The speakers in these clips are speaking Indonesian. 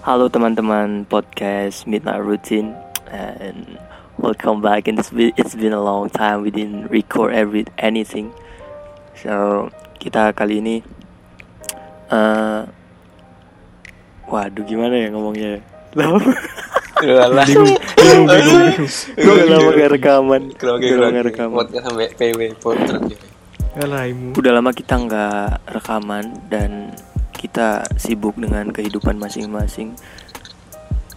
Halo teman-teman podcast Midnight Routine and welcome back. And it's been, it's been a long time we didn't record every anything. So kita kali ini, uh, waduh gimana ya ngomongnya? Lama, Udah bingung, bingung, bingung, bingung. Gue udah lama gak rekaman. Lama gak rekaman. sampai PW ya. Alaimu. Udah lama kita nggak rekaman dan kita sibuk dengan kehidupan masing-masing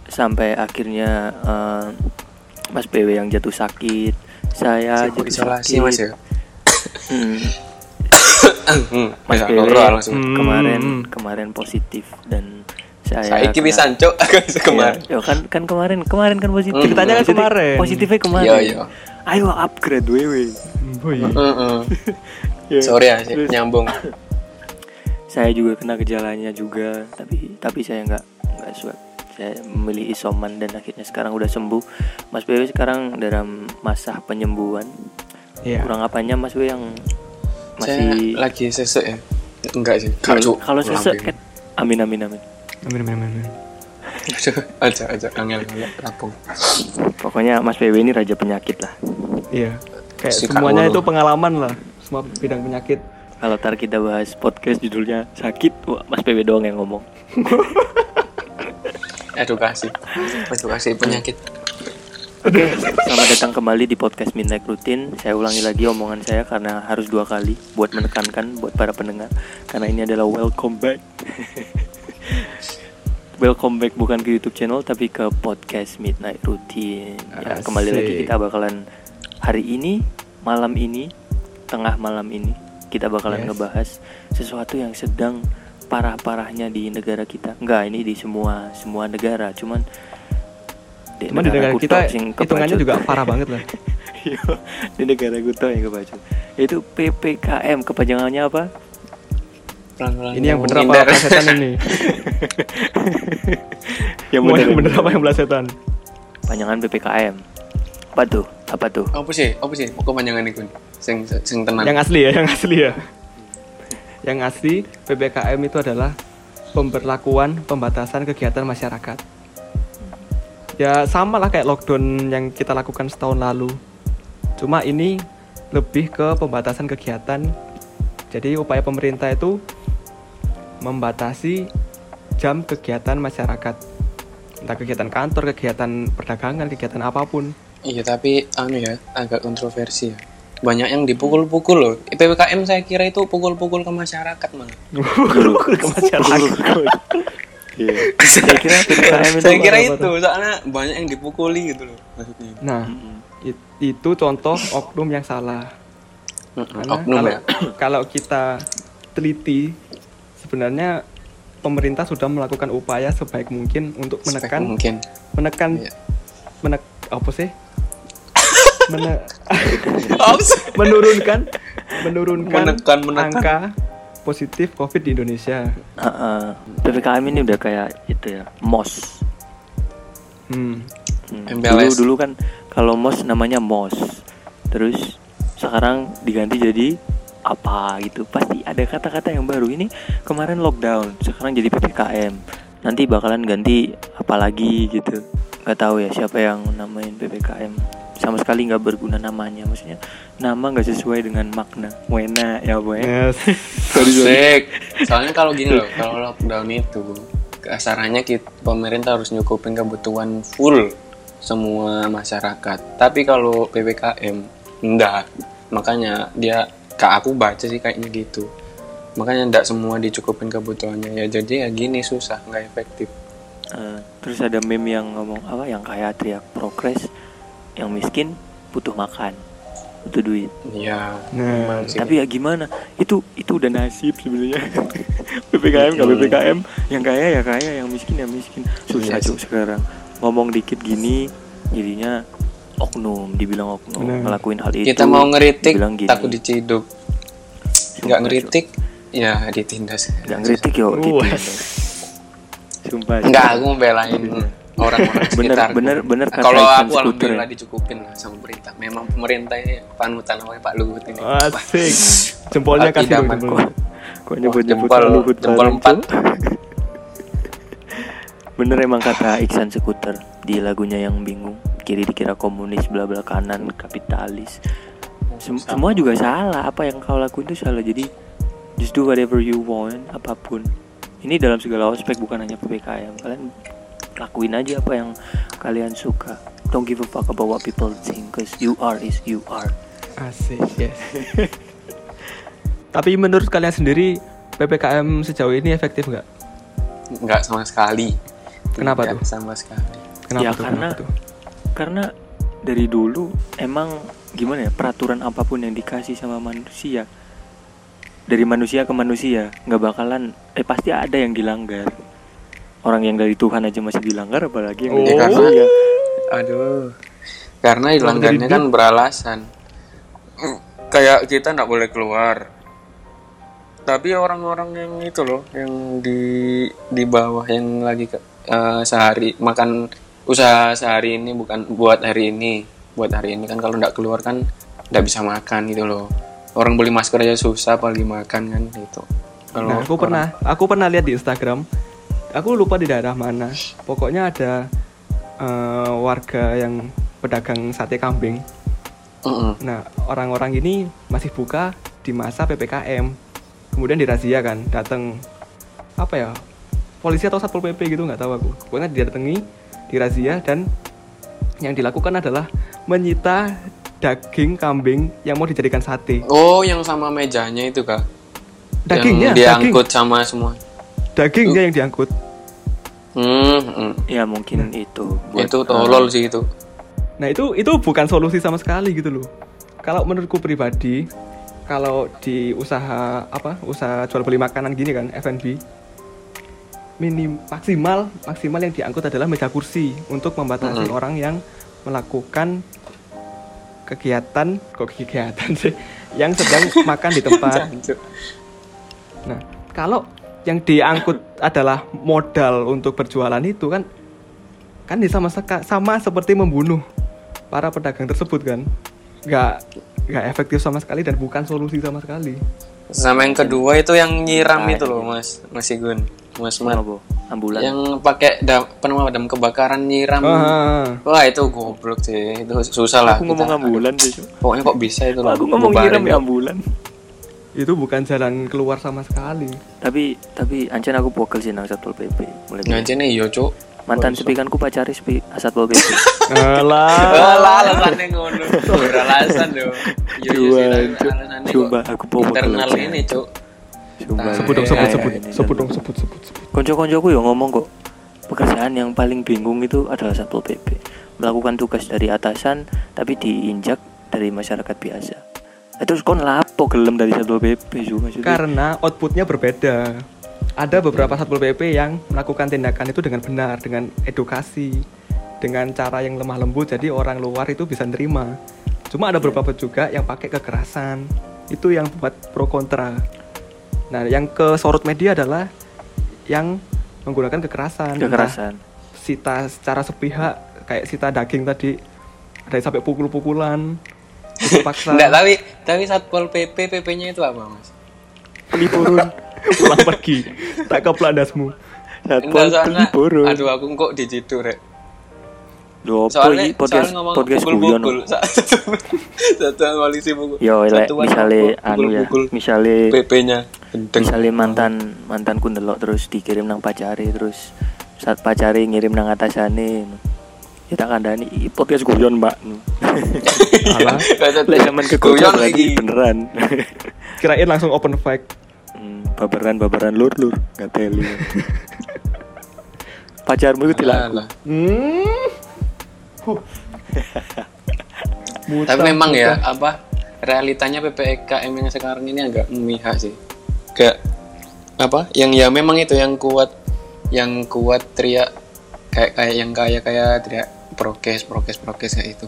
sampai akhirnya eh, Mas PW yang jatuh sakit, saya Sibuk jatuh isolasi sakit. mas ya. Hmm, Hmm, Mas bisa PW ngobrol langsung. Hmm. kemarin kemarin positif dan saya Saya kena- bisa cok kemarin. Iya, yo kan kan kemarin kemarin kan positif. Hmm. Ceritanya kan kemarin. Positifnya kemarin. Iya iya. Ayo upgrade wewe. Boy. Heeh. Ya, Sorry ya sih, terus nyambung. saya juga kena gejalanya juga tapi tapi saya nggak nggak swab saya memilih isoman dan akhirnya sekarang udah sembuh Mas BW sekarang dalam masa penyembuhan Iya. kurang apanya Mas BW yang Saya masih lagi sesek ya. Enggak sih. kalau, kalau sesek kan amin amin amin Amin amin amin. aja aja angel angel rapung. pokoknya Mas BW ini raja penyakit lah Iya. Kayak semuanya itu pengalaman lah. Semua bidang penyakit. Kalau ntar kita bahas podcast judulnya sakit wah, Mas BW doang yang ngomong Edukasi. Edukasi penyakit. Oke, selamat datang kembali di podcast Midnight Routine. Saya ulangi lagi omongan saya karena harus dua kali buat menekankan buat para pendengar karena ini adalah welcome back. welcome back bukan ke YouTube channel tapi ke podcast Midnight Routine. Ya, kembali lagi kita bakalan hari ini, malam ini, tengah malam ini kita bakalan Yes. ngebahas sesuatu yang sedang parah-parahnya di negara kita. Enggak, ini di semua semua negara, cuman Cuman di negara kita hitungannya juga parah banget lah. Iya, di negara Kuto yang kebacut. Itu PPKM kepanjangannya apa? Pelan-pelan Ini yang bener apa menghindar. pelasetan ini? yang bener, yang bener apa yang pelasetan? Panjangan PPKM. Apa tuh? Apa tuh? Apa sih? Apa sih? Pokok panjangan iku. Sing sing tenang. Yang asli ya, yang asli ya. Yang asli PPKM itu adalah pemberlakuan pembatasan kegiatan masyarakat. Ya sama lah kayak lockdown yang kita lakukan setahun lalu. Cuma ini lebih ke pembatasan kegiatan. Jadi upaya pemerintah itu membatasi jam kegiatan masyarakat. Entah kegiatan kantor, kegiatan perdagangan, kegiatan apa pun. Iya tapi anu ya agak kontroversi ya. Banyak yang dipukul-pukul loh. PPKM saya kira itu pukul-pukul ke masyarakat malah. ke masyarakat. Iya. Saya kira PPKM itu saya kira itu soalnya banyak yang dipukuli gitu loh maksudnya. Nah, it- itu contoh oknum yang salah. Karena Oknum kalau, ya. kalau kita teliti sebenarnya pemerintah sudah melakukan upaya sebaik mungkin untuk menekan mungkin. menekan Iya. menek apa sih? Ops. menurunkan menurunkan Menekan, menekan. angka positif COVID di Indonesia. Heeh. PPKM ini udah kayak itu ya, MOS. Hmm. Hmm, MPLS. Dulu dulu kan kalau MOS namanya MOS. Terus sekarang diganti jadi apa gitu. Pasti ada kata-kata yang baru. Ini kemarin lockdown, sekarang jadi PPKM. Nanti bakalan ganti apa lagi gitu. Gak tahu ya siapa yang namain PPKM. Sama sekali nggak berguna namanya. Maksudnya nama nggak sesuai dengan makna. Wena ya boy. Yes. Asik. Soalnya kalau gini loh, kalau lockdown itu kasarannya kita, pemerintah harus nyukupin kebutuhan full semua masyarakat. Tapi kalau PPKM enggak. Makanya dia kak aku baca sih kayaknya gitu. Makanya enggak semua dicukupin kebutuhannya ya. Jadi ya gini susah, nggak efektif. Eh, terus ada meme yang ngomong apa yang kaya teriak progres yang miskin butuh makan butuh duit Iya. Nah, sih. tapi ya gimana itu itu udah nasib sebenarnya ppkm nggak ppkm yang kaya ya kaya yang miskin ya miskin susah Iya cuk sekarang ngomong dikit gini jadinya oknum dibilang oknum Bener. ngelakuin hal itu kita mau ngeritik gini. takut diciduk. Nggak ngeritik ya ditindas. nggak ngeritik yo gitu Wes. sumpah Cuk. Enggak, aku belain orang-orang Bener- sekitar. bener- bener kata Kalau aku alhamdulillah ya. dicukupin lah sama pemerintah. Memang pemerintah ini panutan namanya Pak Luhut ini. Asik. Jempolnya kasih dong jempolnya. Kok nyebut nyebut jempol- Luhut jempol empat. Bener emang kata Iksan Sekuter di lagunya yang bingung kiri dikira komunis bla bla kanan kapitalis Sem- semua juga salah apa yang kau lakuin itu salah jadi just do whatever you want apa pun ini dalam segala aspek bukan hanya ppkm kalian lakuin aja apa yang kalian suka don't give a fuck about what people think cause you are is you are Asik, yes. Tapi menurut kalian sendiri PPKM sejauh ini efektif nggak? nggak sama sekali Kenapa Tidak tuh? sama sekali Kenapa Ya, tuh? karena- Kenapa tuh? karena dari dulu emang gimana ya peraturan apa pun yang dikasih sama manusia dari manusia ke manusia nggak bakalan eh pasti ada yang dilanggar orang yang dari Tuhan aja masih dilanggar apalagi yang Oh. dari Ya, karena manusia. aduh karena dilanggarnya kan beralasan kayak kita nggak boleh keluar tapi orang-orang yang itu loh yang di di bawah yang lagi ke, eh, sehari makan usaha sehari ini bukan buat hari ini buat hari ini kan kalau nggak keluar kan nggak bisa makan gitu loh orang beli masker aja susah apalagi makan kan gitu kalau Nah, aku orang- pernah, aku pernah lihat di Instagram. Aku lupa di daerah mana. Pokoknya ada eh, warga yang pedagang sate kambing. Mm-mm. Nah, orang-orang ini masih buka di masa PPKM. Kemudian dirazia kan, datang apa ya? Polisi atau Satpol PP gitu nggak tahu aku. Pokoknya didatangi, dirazia dan yang dilakukan adalah menyita daging kambing yang mau dijadikan sate. oh yang sama mejanya itu kak Dagingnya, yang daging. diangkut sama semua Dagingnya yang diangkut. hmm, hmm. ya mungkin itu buat- itu tolol sih itu Nah itu itu bukan solusi sama sekali gitu loh. Kalau menurutku pribadi, kalau di usaha apa usaha jual beli makanan gini kan F&B, minim maksimal maksimal yang diangkut adalah meja kursi untuk membatasi Mm-mm. orang yang melakukan kegiatan kok kegiatan sih yang sedang makan di tempat. Nah, kalau yang diangkut adalah modal untuk berjualan itu kan kan ya sama seka- sama seperti membunuh para pedagang tersebut kan. Nggak nggak efektif sama sekali dan bukan solusi sama sekali. sama yang kedua itu yang nyiram Nah, itu loh iya. mas. Mas Igun. Mas Mat ambulan. Yang pakai da- pemadam kebakaran nyiram. Ah, wah itu goblok sih. Itu susah lah aku ngomong ambulan sih pokoknya kok bisa itu loh aku ngomong nyiram ya ambulan itu bukan jalan keluar sama sekali. tapi tapi ancen aku pokel sih nang satpol pp mulai nih yo cuk. Mantan sepikanku pacari sepi satpol pp Alah. Alah, alasannya ngono. Beralasan dong Yo, yo, Coba, aku bawa internal ini cuk. Sumpah. Sebut dong, Eh, sebut, sebut, sebut dong, sebut, sebut, sebut. Konco-koncoku ya ngomong kok pekerjaan yang paling bingung itu adalah satpol pp melakukan tugas dari atasan tapi diinjak dari masyarakat biasa terus kon lapo gelem dari satpol pp maksudnya Karena outputnya berbeda. Ada beberapa satpol pp yang melakukan tindakan itu dengan benar, dengan edukasi, dengan cara yang lemah lembut, jadi orang luar itu bisa nerima. Cuma ada beberapa juga yang pakai kekerasan, itu yang buat pro kontra. Nah, yang ke sorot media adalah yang menggunakan kekerasan. Kekerasan Sita secara sepihak, kayak sita daging tadi, ada yang sampai pukul-pukulan, paksa. Enggak, tapi tapi satpol pp pp nya itu apa mas? Peliburun pulang pergi tak ke pelandasmu. Satpol peliburun aduh aku kok dijitu rek. Loh, soalnya podcast soalnya ngomong podcast pukul guyon. Pukul satuan polisi pukul yo Satuan misale anu ya misale pp nya gendeng. misale mantan mantanku ndelok terus dikirim nang pacari terus saat pacari ngirim nang atasane ya tak kandani "Ih, podcast guyon mbak Alah, lek zaman keguyon lagi beneran kirain langsung open fight Hmm, babaran babaran lur lur nggak teli pacarmu itu Alah. hmm. Huh. tapi memang ya muta. apa realitanya ppkm yang sekarang ini agak memihak sih gak apa yang ya memang itu yang kuat yang kuat teriak kayak kayak yang kaya kayak teriak prokes prokes prokes kayak itu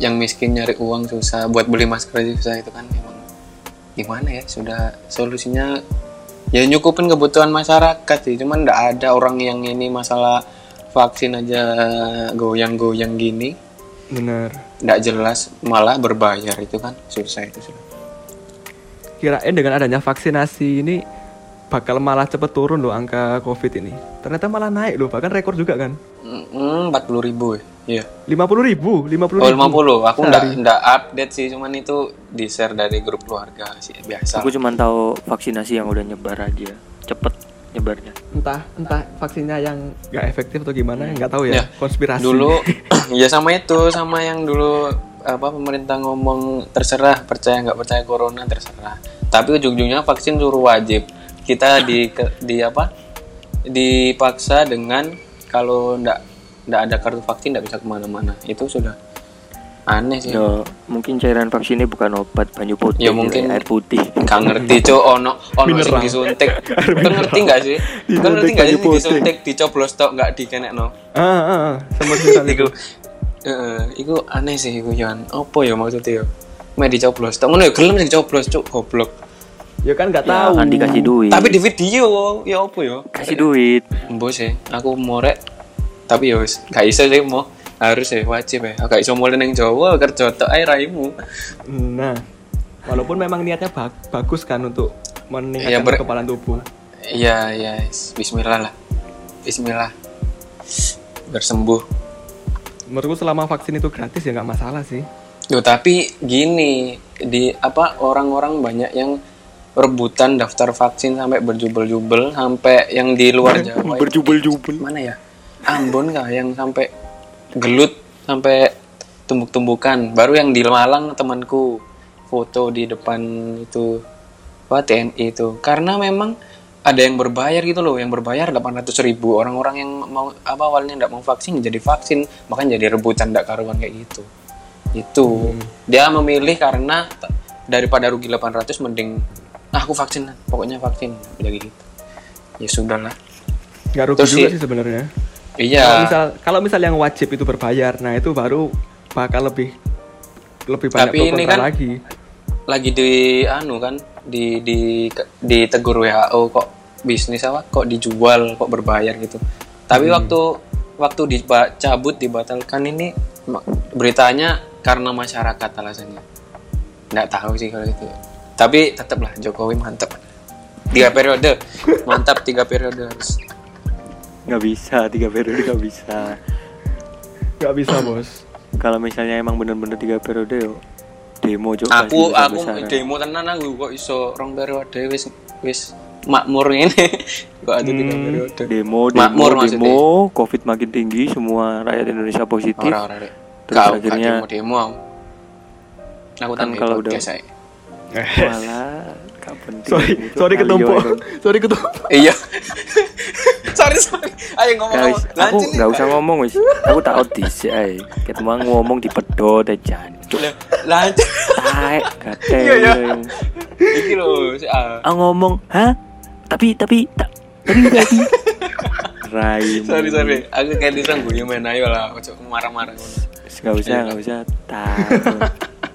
yang miskin nyari uang susah buat beli masker aja susah itu kan memang gimana ya sudah solusinya ya nyukupin kebutuhan masyarakat sih. Cuman nggak ada orang yang ini masalah vaksin aja goyang-goyang gini. Bener. Nggak jelas malah berbayar itu kan susah itu sudah. Kirain dengan adanya vaksinasi ini bakal malah cepet turun loh angka covid ini ternyata malah naik loh bahkan rekor juga kan Hmm, 40 ribu ya. Iya. 50 ribu 50 Oh, ribu 50. Aku enggak Sehari. enggak update sih, cuman itu di-share dari grup keluarga sih biasa. Aku cuma tahu vaksinasi yang udah nyebar aja. Cepet nyebarnya. entah entah vaksinnya yang nggak efektif atau gimana nggak tahu Ya, ya konspirasi Dulu ya sama itu, sama yang dulu apa pemerintah ngomong terserah percaya nggak percaya corona terserah. Tapi ujung-ujungnya vaksin suruh wajib. Kita di ke- di apa? dipaksa dengan kalau ndak ndak ada kartu vaksin ndak bisa ke mana-mana. Itu sudah aneh sih. Ya, mungkin cairan vaksinnya bukan obat banyu putih, Ya, mungkin- air putih. Gak ngerti cok ono ono sing disuntik. Kan ngerti gak sih? Kan ngerti gak sih disuntik dicoblos tok gak dikenekno. ah, ah, ah. sempat viral itu Iku Heeh, iku aneh sih iku Yan. Apa ya maksudnya ya? Mek dicoblos. Tak ngono ya gelem sing dicoblos cuk goblok. Ya kan nggak Ya, tahu kan dikasih duit. Tapi di video ya apa ya? kasih duit. Mbok sih, aku morek. Tapi ya wis gak iso sih mau harus ya wajib ya. Gak iso mulai ning Jawa kerja tok ae raimu. nah walaupun memang niatnya ba- bagus kan untuk meningkatkan Ya, ber- kekebalan tubuh Iya, iya. Bismillah lah. Bismillah. Bersembuh. menurutku selama vaksin itu gratis ya nggak masalah sih Yo tapi gini di apa orang-orang banyak yang rebutan daftar vaksin sampai berjubel-jubel sampai yang di luar Jawa Berjubel-jubel. mana ya? Ambon kah yang sampai gelut sampai tumbuk-tumbukan. Baru yang di Malang temanku foto di depan itu apa TNI itu. Karena memang ada yang berbayar gitu loh yang berbayar 800 ribu. Orang-orang yang mau apa awalnya nggak mau vaksin jadi vaksin. Makanya jadi rebutan nggak karuan kayak gitu. Itu. Dia memilih karena daripada rugi 800 mending ah, aku vaksin pokoknya vaksin. Jadi gitu. Ya sudahlah nggak rugi Terus juga sih- sih sebenarnya. Kalau iya misal kalau misal yang wajib itu berbayar nah itu baru bakal lebih lebih banyak Tapi ini kan- lagi. lagi di anu kan di di ditegur WHO kok bisnis apa kok dijual kok berbayar gitu. Tapi waktu waktu dicabut dibatalkan ini beritanya karena masyarakat alasannya. Nggak tahu sih kalau itu tapi tetaplah Jokowi mantap tiga periode mantap tiga periode harus Nggak bisa, tiga periode nggak bisa. nggak bisa bos Kalau misalnya emang bener-bener tiga periode yo demo Cuk, aku aku besar-besaran. demo tenan aku kok iso rong periode wis wis makmur ini kok ada tiga Hmm. periode demo demo Makmur maksudnya. demo covid makin tinggi semua rakyat Indonesia positif Orang-orang deh. Terus Kau akhirnya- demo demo. Aku Kan tanpa kalau kalau udah- saya. Walah, gak penting. sorry Cuk. sorry ketumpuk sorry ketumpuk Iya. sorry sorry. Ayo ngomong Guys, ngomong. aku Lanjut nih. nggak usah ngomong wis. Aku tahu dhisik ae. Ketemu ngomong di pedot aja jancuk. Lanjut. Taek, gatel. Iya, iya. Iki lho, si A. Ah ngomong, "Hah? Tapi tapi tak tapi tapi." Rai. Sorry sorry. Aku kayak gue main ayo lah. Ojo marah-marah ngono. Enggak usah, enggak usah. Tak.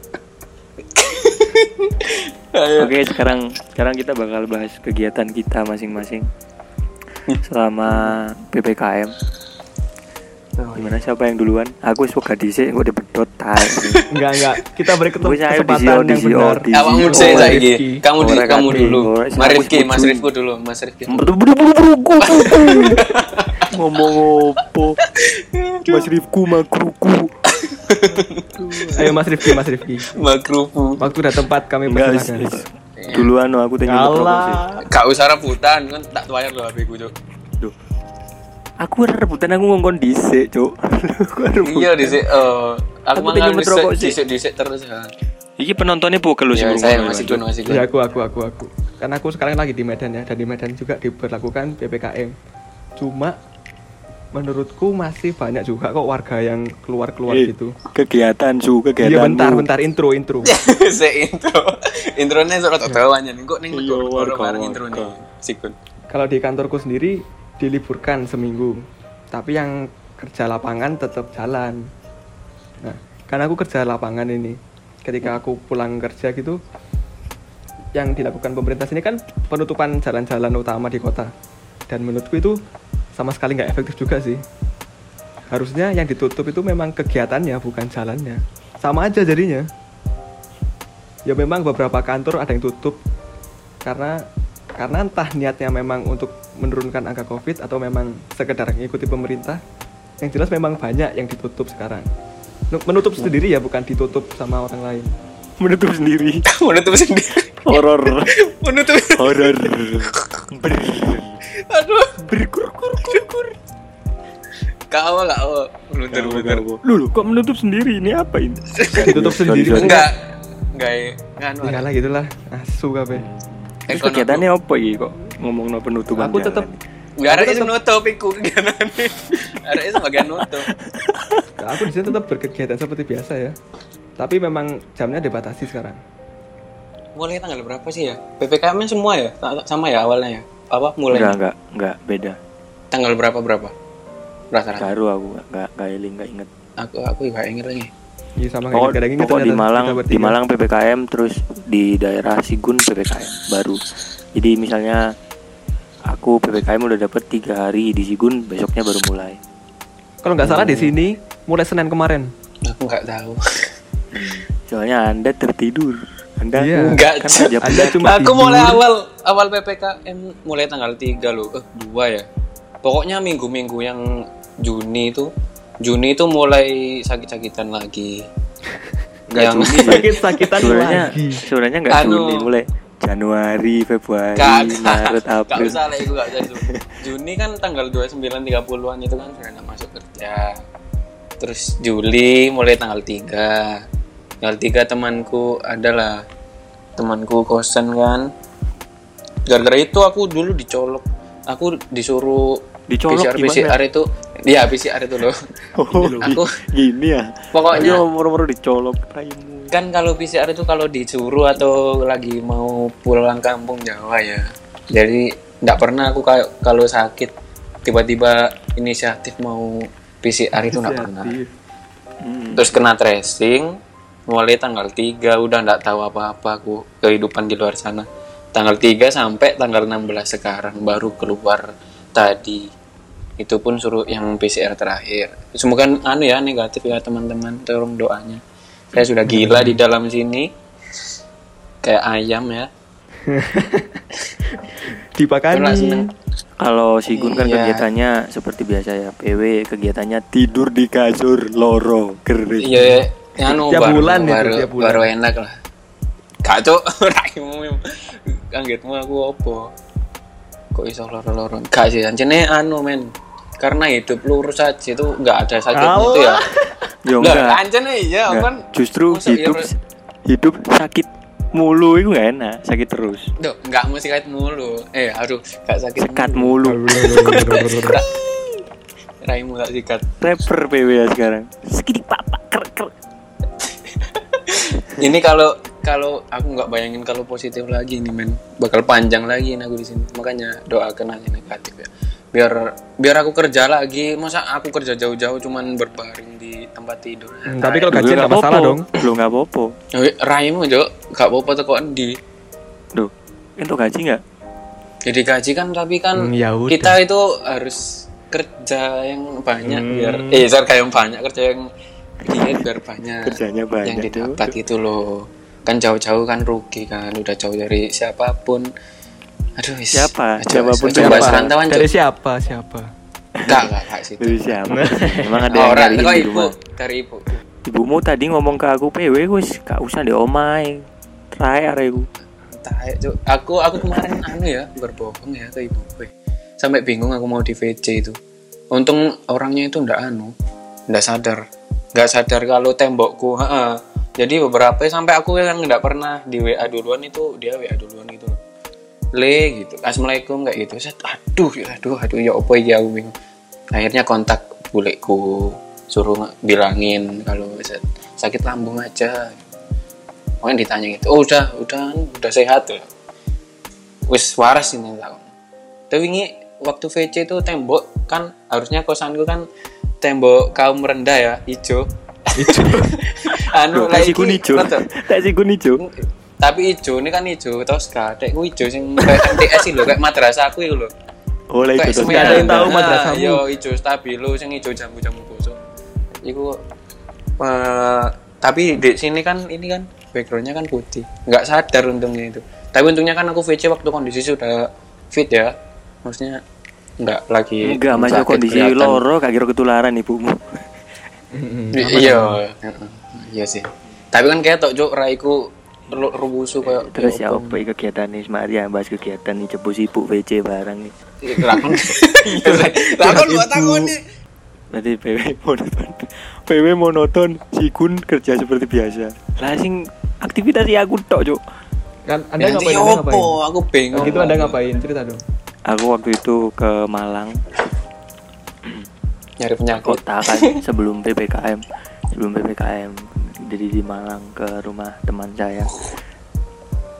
Oke, sekarang sekarang kita bakal bahas kegiatan kita masing-masing selama PPKM. Gimana siapa yang duluan? Aku wegah dhisik kok dipedot tae. enggak enggak kita beri kesempatan yang benar. Awakmu Oh, dhisik saiki. Rifki. Kamu di kamu dulu. Mas Rifki, Mas. Rifki dulu, Mas Rifki. Ngomong opo? Mas Rifku magruku. Ayo mas Rifki mas Rifki Makrufu. waktu dan tempat kami persilakan duluan no, aku sih. Alah. Gak usah rebutan kan tak tuayar lho HP ku, Cuk. Duh. Aku rebutan aku ngongkon dhisik, Cuk. Iya dhisik eh aku Aku mangan sih. dhisik-dhisik terus ya. Iki penontonnya pukul lu sih Ya, saya ngomong, masih gun, masih gun. ya aku aku aku aku karena aku sekarang lagi di Medan ya dan di Medan juga diberlakukan ppkm cuma menurutku masih banyak juga kok warga yang keluar keluar Eh, gitu Kegiatan su, kegiatan. iya bentar bentar intro intro Se intro. Intronya tak tawannya nih. Kok ning Iya, bareng warga. intro nih. Sikun. kalau di kantorku sendiri diliburkan seminggu tapi yang kerja lapangan tetap jalan nah karena aku kerja lapangan ini ketika aku pulang kerja gitu yang dilakukan pemerintah sini kan penutupan jalan-jalan utama di kota dan menurutku itu sama sekali nggak efektif juga sih. Harusnya yang ditutup itu memang kegiatannya bukan jalannya. Sama aja jadinya. Ya memang beberapa kantor ada yang tutup karena karena entah niatnya memang untuk menurunkan angka covid atau memang sekedar mengikuti pemerintah. Yang jelas memang banyak yang ditutup sekarang. Nu- menutup sendiri ya bukan ditutup sama orang lain. Menutup sendiri. menutup sendiri. Horor. menutup. Horor. Aduh Berkur kur kur kur. kau gak oh menutup menutup Lulu kok menutup sendiri ini apa ini? ditutup sendiri Sorry, sorry. enggak enggak ya nganu ya lah gitulah asu kabeh Terus kegiatannya apa iki kok ngomong no penutupan aku tetap Enggak ada yang nutup iku kegiatannya. Ada yang bagian nutup. aku di sini tetap berkegiatan seperti biasa ya tapi memang jamnya dibatasi sekarang Mulai tanggal berapa sih ya? PPKM semua ya? Sama ya awalnya ya? Apa mulai? Enggak, enggak, enggak, beda. Tanggal berapa berapa? Rata-rata. Baru aku enggak enggak enggak inget. Aku aku juga inget lagi. Iya sama kayak kadang pokok di Malang, di Malang PPKM terus di daerah Sigun PPKM baru. Jadi misalnya aku PPKM udah dapet tiga hari di Sigun, besoknya baru mulai. Kalau nggak salah di sini mulai Senin kemarin. Aku nggak tahu. Soalnya anda tertidur, anda Iya. Enggak, kan Cuk. aja Anda cuma aku tidur. mulai awal awal PPKM mulai tanggal 3 loh. Eh, 2 ya. Pokoknya minggu-minggu yang Juni itu Juni itu mulai sakit-sakitan lagi. Enggak yang Juni. Sakit-sakitan sebenarnya lagi. sebenarnya enggak Anu. Juni mulai Januari, Februari, Kagak, Maret, gak April. usah lah, itu gak usah itu. Juni kan tanggal 29 30-an itu kan sudah masuk kerja. Terus Juli mulai tanggal 3. Tanggal 3 temanku adalah temanku kosan kan. Gara-gara itu aku dulu dicolok. Aku disuruh Dicolok PCR gimana? PCR itu Iya PCR itu loh. Oh, Aku gini ya. pokoknya moro-moro dicolok raimu. kan kalau PCR itu kalau disuruh atau lagi mau pulang kampung Jawa ya jadi nggak pernah aku kayak kalau sakit tiba-tiba inisiatif mau PCR itu nggak pernah Hmm. terus kena tracing mulai tanggal 3 udah nggak tahu apa-apa aku kehidupan di luar sana tanggal 3 sampai tanggal 16 sekarang baru keluar tadi itu pun suruh yang PCR terakhir semoga anu ya negatif ya teman-teman tolong doanya saya sudah gila di dalam sini kayak ayam ya Dipakani. Kalau Sigun kan Iya. kegiatannya seperti biasa ya. PW kegiatannya tidur di kasur loro kering. iya anu Tiap baru, bulan itu, baru, tiap bulan. baru enak lah kacau raimu kagetmu aku opo kok iso loro-loro gak sih anjene anu men karena hidup lurus aja itu nggak ada sakitnya itu ya Ya Lah, enggak. anjene iya enggak. kan Justru Masa iya, hidup hidup sakit mulu itu gak enak, sakit terus. Duh, nggak mesti sakit mulu eh aduh gak sakit Sekat mulu. mulu. raimu gak sikat Rapper PW ya sekarang. Sekidi papa ker ker. Ini kalau kalau aku nggak bayangin kalau positif lagi nih men bakal panjang lagi ini aku di sini makanya doakan aja negatif ya biar biar aku kerja lagi masa aku kerja jauh-jauh cuman berbaring di tempat tidur Hmm, tapi kalau gajian nggak masalah dong. Lu nggak apa-apa. Eh, raimu jo gak apa-apa teko di Duh, itu gaji nggak? jadi gaji kan tapi kan Hmm, ya kita itu harus kerja yang banyak Hmm. biar eh sorry, kayak yang banyak kerja yang dikit biar banyak Kerjanya yang banyak. didapat itu loh kan jauh-jauh kan rugi kan udah jauh dari siapa pun aduh wis. Siapa? Aduh, Siapa pun coba siapa? serantauan Dari siapa? Siapa? enggak enggak enggak sih Dari siapa? Emang ada oh, yang orang kok di ibu rumah? dari ibu Ibumu tadi ngomong ke aku PW wis gak usah di omai. Terakhir aku. Aku aku kemarin anu ya berbohong ya ke ibu gue sampai bingung aku mau di VC itu untung orangnya itu ndak anu ndak sadar nggak sadar kalau tembokku heeh. jadi beberapa sampai aku yang nggak pernah di WA duluan itu dia WA duluan gitu le gitu assalamualaikum kayak gitu Set, aduh ya aduh aduh ya apa ya aku bingung akhirnya kontak buleku suruh bilangin kalau set, sakit lambung aja Pokoknya ditanya gitu, oh udah, udah, udah sehat ya. Wis waras ini lah. Tapi ini waktu VC itu tembok kan harusnya kosanku kan tembok kaum rendah ya, hijau. Itu. anu lah tak sikun ijo. nonton. Tak sikun ijo. Tapi hijau ini kan hijau Tosca, dek ku hijau sing kayak MTS sih lho, kayak madrasah aku itu lho. Itu Kayak terus semen. ada yang tahu madrasahmu. Yo hijau stabilo sing hijau jambu-jambu kosong. Iku eh, tapi di sini kan ini kan backgroundnya kan putih. Nggak sadar untungnya itu. tapi untungnya kan aku VC waktu kondisi sudah fit ya maksudnya nggak lagi enggak masih sakit kondisi kelihatan. loro gak kira ketularan ibumu. Iya. Heeh. iya sih. Tapi kan kayak tok cuk raiku lu rubusu kayak terus ya apa? kegiatan nih Maria bahas kegiatan nih cepu sibuk VC barang nih lakon lakon buat takon nih Berarti PW monoton. PW monoton Sikun kerja seperti biasa. Lah sing aktivitas ya aku tok cuk. Kan Anda ngapain? Opo? ngapain? aku bingung. Gitu Anda ngapain? Cerita dong. Aku waktu itu ke Malang. Nyari penyakit. Kota kan sebelum ppkm sebelum ppkm jadi di Malang ke rumah teman saya.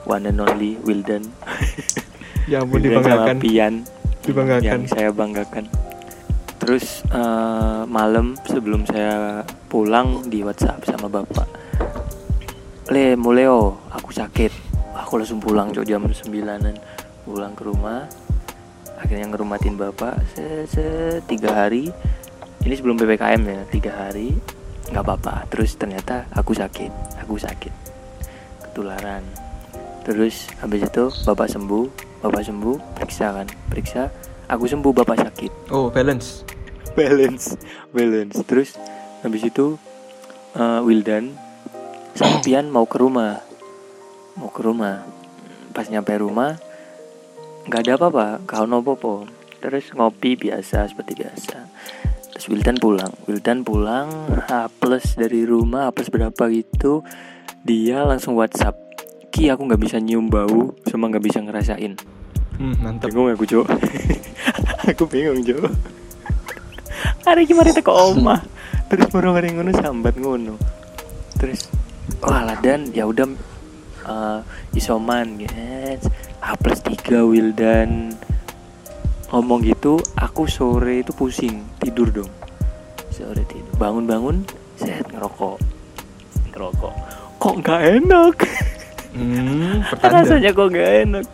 One and only Wildan Ya ampun sama dibanggakan. Pian. Dibanggakan. yang saya banggakan. Terus eh, malam sebelum saya pulang di WhatsApp sama bapak. Le muleo aku sakit. Aku langsung pulang cok jam 9an pulang ke rumah akhirnya ngerumatin bapak se, se- tiga hari. Ini sebelum ppkm ya tiga hari. Nggak apa-apa. Terus ternyata aku sakit. Aku sakit. Ketularan. Terus habis itu bapak sembuh. Bapak sembuh periksa kan? Periksa. Aku sembuh bapak sakit. Oh, balance. balance. Balance. Terus habis itu eh, Wildan sama Pian mau ke rumah. Mau ke rumah. Pas nyampe rumah nggak ada apa-apa kau nopo terus ngopi biasa seperti biasa. Terus Wildan pulang. Wildan pulang H plus dari rumah H plus berapa gitu dia langsung WhatsApp Ki aku nggak bisa nyium bau sama nggak bisa ngerasain. Hmm, mantep. bingung aku cok aku bingung cok hari kemarin teko omah. Terus baru hari ngono sambat ngono. Terus wah lah dan ya udah eh, isoman guys H plus 3 Wildan ngomong gitu aku sore itu pusing tidur dong. Sore tidur. Bangun-bangun set ngerokok. Ngerokok. Kok nggak enak? Hmm, rasanya kok nggak enak?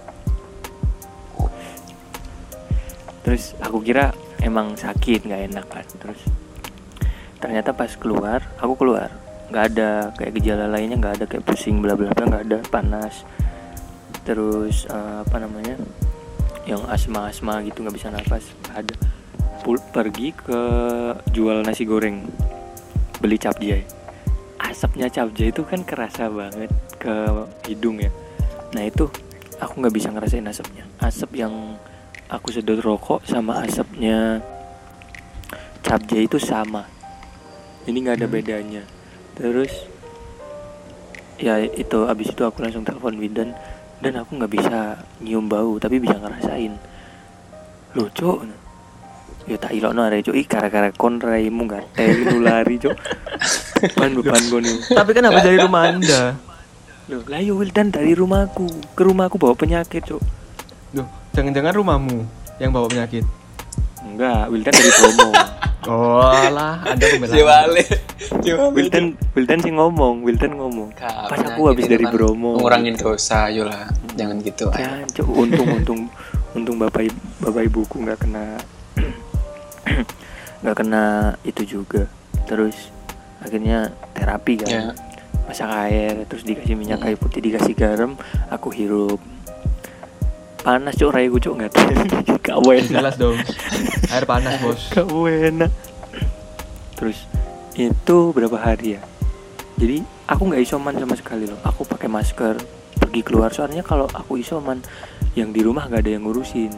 Terus aku kira emang sakit nggak enak kan. Terus ternyata pas keluar aku keluar. Nggak ada kayak gejala lainnya nggak ada kayak pusing bla bla bla nggak ada panas terus eh, apa namanya yang asma asma gitu nggak bisa nafas ada. Pul- pergi ke jual nasi goreng beli capjay asapnya capjay itu kan kerasa banget ke hidung ya. Nah itu aku nggak bisa ngerasain asapnya. Asap yang aku sedot rokok sama asapnya capjay itu sama. Ini nggak ada Hmm. bedanya. Terus ya itu abis itu aku langsung telepon Widan dan aku nggak bisa nyium bau tapi bisa ngerasain loh cok ya tak ilokno arek cok ih gara-gara kon raimu nggak teli nulari cok beban beban gue nih Tapi kan habis dari rumah Anda. Loh, lah yo Wildan dari rumahku ke rumahku bawa penyakit, Cuk. Loh, jangan-jangan rumahmu yang bawa penyakit. Enggak, Wildan dari Bromo. Oh, lah, Anda pembelaan. si balik Wildan Wildan sih ngomong, Wildan ngomong. Pas aku habis dari Bromo. ngurangin dosa ayolah jangan gitu Ya, untung untung untung bapak ibu, bapak ibuku nggak kena nggak kena itu juga. Terus akhirnya terapi kan. ya masak air terus dikasih minyak kayu putih dikasih garam aku hirup panas cok raiku cok nggak tahu. Gak enak. Jelas dong. Air panas, Bos. gak enak. Terus itu berapa hari ya? Jadi aku nggak isoman sama sekali loh. Aku pakai masker pergi keluar. Soalnya kalau aku isoman yang di rumah nggak ada yang ngurusin.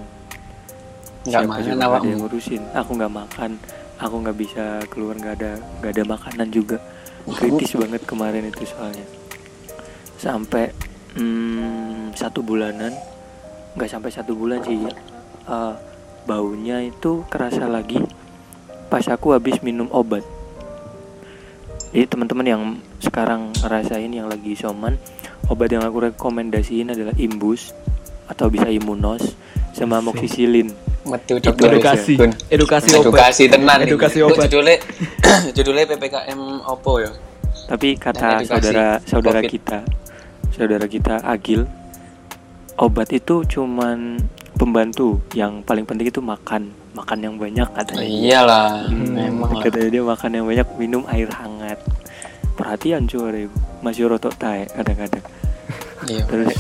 Nggak makan nggak ada yang ngurusin. Aku nggak makan. Aku nggak bisa keluar nggak ada nggak ada makanan juga. Kritis banget kemarin itu soalnya. Sampai hmm, satu bulanan nggak sampai satu bulan sih Eh, baunya itu kerasa lagi pas aku habis minum obat jadi teman-teman yang sekarang ngerasain yang lagi isoman obat yang aku rekomendasiin adalah imbus atau bisa imunos sama amoxicillin metu Itu edukasi. Gun. Edukasi obat. edukasi tenan. Edukasi obat. judulnya judulnya ppkm opo ya Tapi kata edukasi saudara saudara COVID. kita, saudara kita Agil, obat itu cuman pembantu. Yang paling penting itu makan, makan yang banyak katanya. iyalah Hmm, memang lah katanya dia makan yang banyak, minum air hangat. Perhatian cuy, masih rotok tae kadang-kadang. iya Terus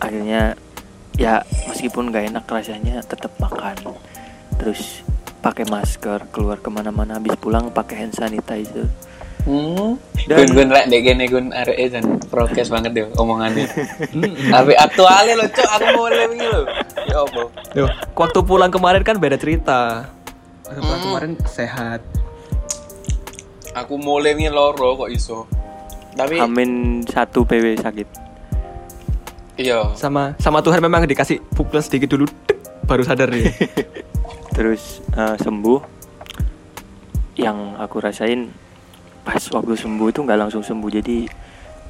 akhirnya ya meskipun nggak enak rasanya tetap makan terus pakai masker keluar ke mana-mana habis pulang pakai hand sanitizer Hmm. Dan- Gun gun gene gun arek dan prokes banget deh omongannya. Tapi aktualnya lo cok aku mulai wingi lo. Ya apa? Loh, waktu pulang kemarin kan beda cerita. Waktu pulang kemarin sehat. Aku mulai wingi loro kok iso. Tapi amin satu PW sakit iya. Sama sama Tuhan memang dikasih pukul sedikit dulu, baru sadar ya. terus eh, sembuh yang aku rasain pas waktu sembuh itu nggak langsung sembuh jadi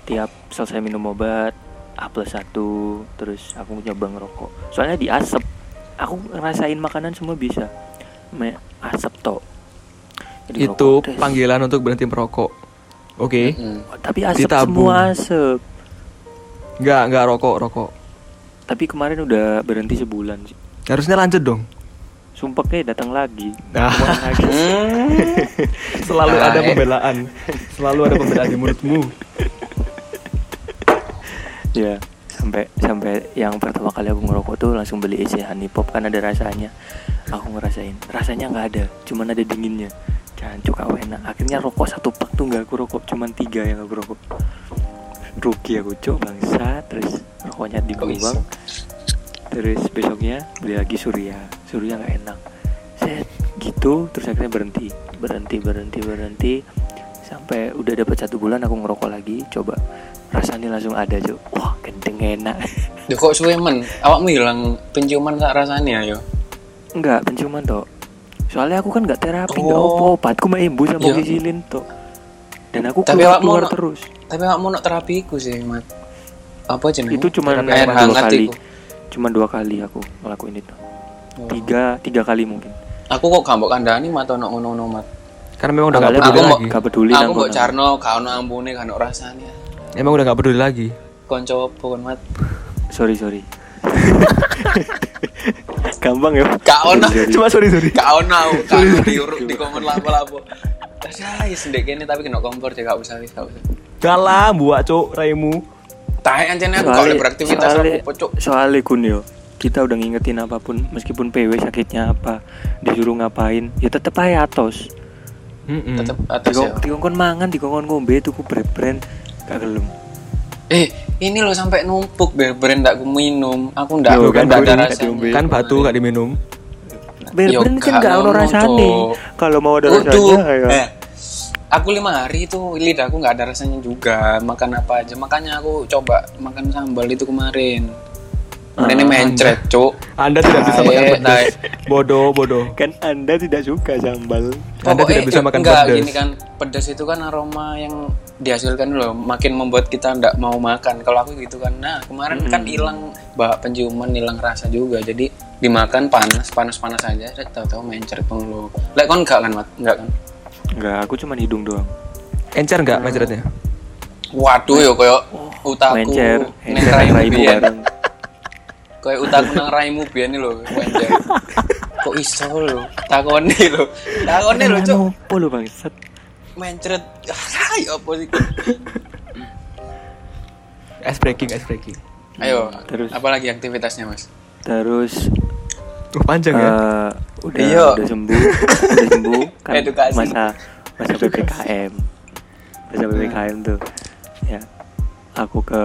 tiap selesai minum obat A plus satu terus aku nyoba ngerokok soalnya di asap aku ngerasain makanan semua bisa Me asap toh Jadi Itu ngerokok, panggilan untuk berhenti merokok. Oke. Hmm. Oh, tapi asap Ditabung. semua asap Enggak, enggak rokok, rokok. tapi kemarin udah berhenti sebulan sih Harusnya lanjut dong. sumpahnya datang lagi Nah. Lagi. Selalu Nah, ada eh. pembelaan. Selalu ada pembelaan di mulutmu. ya sampai sampai yang pertama kali aku ngerokok tuh langsung beli isi honey pop kan ada rasanya. Aku ngerasain. Rasanya nggak ada cuman ada dinginnya. Jangan cuka enak. Akhirnya rokok satu pak tuh nggak aku rokok cuman tiga yang aku rokok. Rugi aku cok bangsa terus rokoknya dibuang terus besoknya beli lagi surya. Surya nggak enak. Set gitu. Terus akhirnya berhenti. Berhenti berhenti berhenti. Sampai udah dapat satu bulan aku ngerokok lagi coba rasanya langsung ada cok wah gendeng enak Duh kok suwe men? Awakmu hilang penciuman sak rasanya yo. Enggak, penciuman toh. Soalnya aku kan nggak terapi, Oh. obat. Aku mah embu sama Iya. gisilin toh. Dan aku Tapi keluar, keluar no- terus. Tapi awakmu nak terapiku sih, Mat. Apa jenenge? Itu cuma air dua hangat kali. iku. Cuma dua kali aku ngelakuin itu. Oh. Tiga, tiga kali mungkin. Aku kok gak mbok kandhani mat ono ngono-ngono mat. Karena memang udah Awalnya peduli aku lagi. mau- Gak peduli aku kono. carno gak ono ambune gak ono rasane. Emang udah nggak peduli lagi. Konco apa kon mat? Sorry, sorry. Gampang ya. Gak ono. Sorry, sorry. Cuma sorry sorry. Gak ono aku, gak ono diurut di kongon lapo-lapo. Tasai sendek kene tapi kena kompor ya gak usah wis gak usah. Galah buat cok raimu. Tahe ancene aku gak boleh beraktivitas soalnya, apa cuk. soalnya kun yo kita udah ngingetin apa pun meskipun PW sakitnya apa disuruh ngapain ya tetep aja atos Mm-mm. Tetep atas ya. Dikon dikongkon mangan dikongkon ngombe tuku brand-brand gak gelem Eh, ini lo sampai numpuk ber brand aku minum. Aku ndak Yo, kan ada batu, rasanya. Kan batu nggak diminum. Yo, kan gak gak rasane Cok. kalau mau ada Udah. rasanya ya Eh, aku lima hari itu lidahku nggak ada rasanya juga. Makan apa aja. Makanya aku coba makan sambal itu kemarin. Kemarin ini Ah, mencret, cuk. Anda tidak bisa makan pedas. Bodoh, bodoh. kan anda tidak suka sambal Anda tidak bisa makan enggak, pedas. gini kan pedas itu kan aroma yang dihasilkan loh makin membuat kita ndak mau makan. Kalau aku gitu kan nah kemarin kan hilang bak penciuman hilang rasa juga. Jadi dimakan panas panas panas aja tahu-tahu mencret pun lo lek kon enggak kan mat? Enggak kan? Enggak aku cuma hidung doang. Encer nggak mencretnya? waduh yo koyo utaku mencer. raimu bareng. Koyo utaku nang raimu biyen lho mencer. Kok iso lo takone lo takone lo cuk. apa lu bangsat mencret ah ya apa sih Ice breaking, ice breaking. ayo Terus? apalagi aktivitasnya mas? Terus Uh, panjang ya. eh, udah Iya. udah sembuh udah sembuh kan Edukasi. masa masa ppkm masa ppkm tuh ya. Aku ke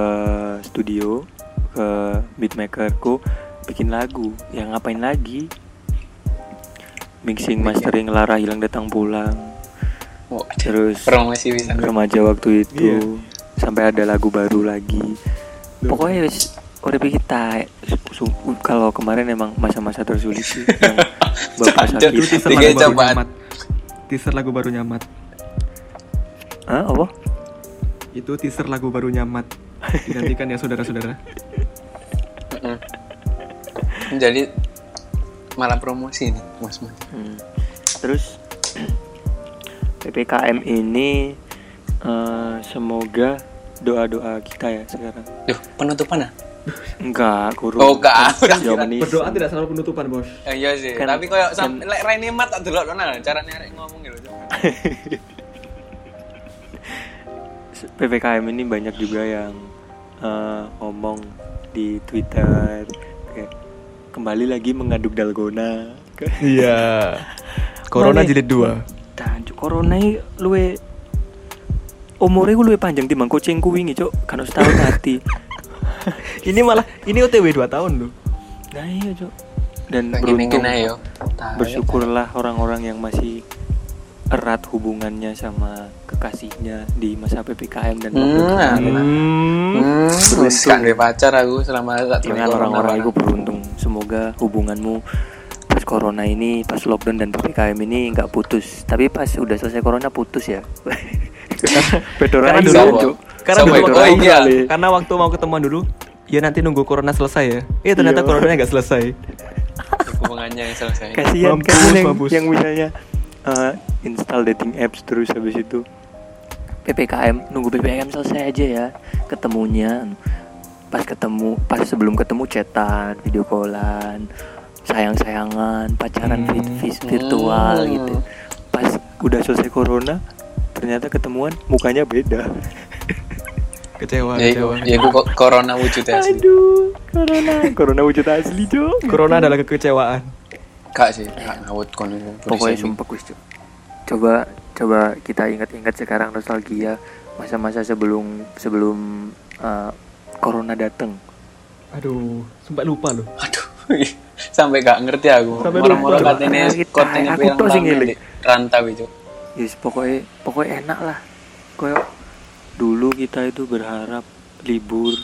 studio ke beatmakerku bikin lagu. Yang ngapain lagi? Mixing mastering Lara hilang datang pulang Oh, terus promosi bisa remaja waktu itu Iya. sampai ada lagu baru lagi pokoknya wis udah kita kalau kemarin emang masa-masa tersulit sih yang bapak sakit Itu teaser lagu baru cobaan. nyamat. Teaser lagu baru nyamat. Hah, apa Itu teaser lagu baru nyamat. Digantikan ya saudara-saudara. Jadi malah promosi nih mas mas Hmm. terus ppkm ini eh, semoga doa-doa kita ya sekarang Duh, penutupan ah? enggak guru Oh, enggak. Ini. Berdoa tidak selalu penutupan, Bos. Eh, iya sih, Kan- tapi koyo kan- lek Raine mat tak delok nah carane arek ngomong gitu. Cuk. ppkm ini banyak juga yang eh, ngomong di Twitter kayak kembali lagi mengaduk dalgona Iya. Corona Mane- jilid 2. Dan cuk, corona ini luwe umurnya gue luwe panjang timbang kucingku wingi cok kan setahun hati Ini malah ini OTW 2 tahun loh. nah iya cok dan beruntung ayo. Tahu. bersyukurlah orang-orang yang masih erat hubungannya sama kekasihnya di masa ppkm dan Hmm, lockdown nah, kemarin. Hmm. Hmm, gak duwe pacar aku selama dengan orang-orang itu beruntung semoga hubunganmu corona ini pas lockdown dan ppkm ini nggak putus tapi pas udah selesai corona putus ya Karena dulu-. Karena Sama dulu waktu- Oh, iya. Karena waktu mau ketemuan dulu, ya nanti nunggu corona selesai ya. Eh ternyata Iya. coronanya nggak selesai. hubungannya yang selesai. kasihan Mampus, kasihan yang, mampus. yang misalnya eh, install dating apps terus habis itu ppkm nunggu ppkm selesai aja ya ketemunya pas ketemu pas sebelum ketemu chatan video callan sayang sayangan pacaran Hmm. virtual Hmm. gitu pas udah selesai corona ternyata ketemuan mukanya beda Kecewa, Ya, kecewa. ya aku kok corona wujudnya asli. aduh corona corona wujud asli cok Corona adalah kekecewaan. Kak sih, kak ngawut kon pokoknya sumpah Cuk. coba coba kita ingat-ingat sekarang nostalgia masa-masa sebelum sebelum uh, corona datang Aduh, sumpah lupa loh. Aduh, sampai gak ngerti aku. Sampai Orang-orang katanya Kita- kontennya aku pirang ngiling. rantau itu. yes pokoknya pokoknya enak lah kayak dulu kita itu berharap libur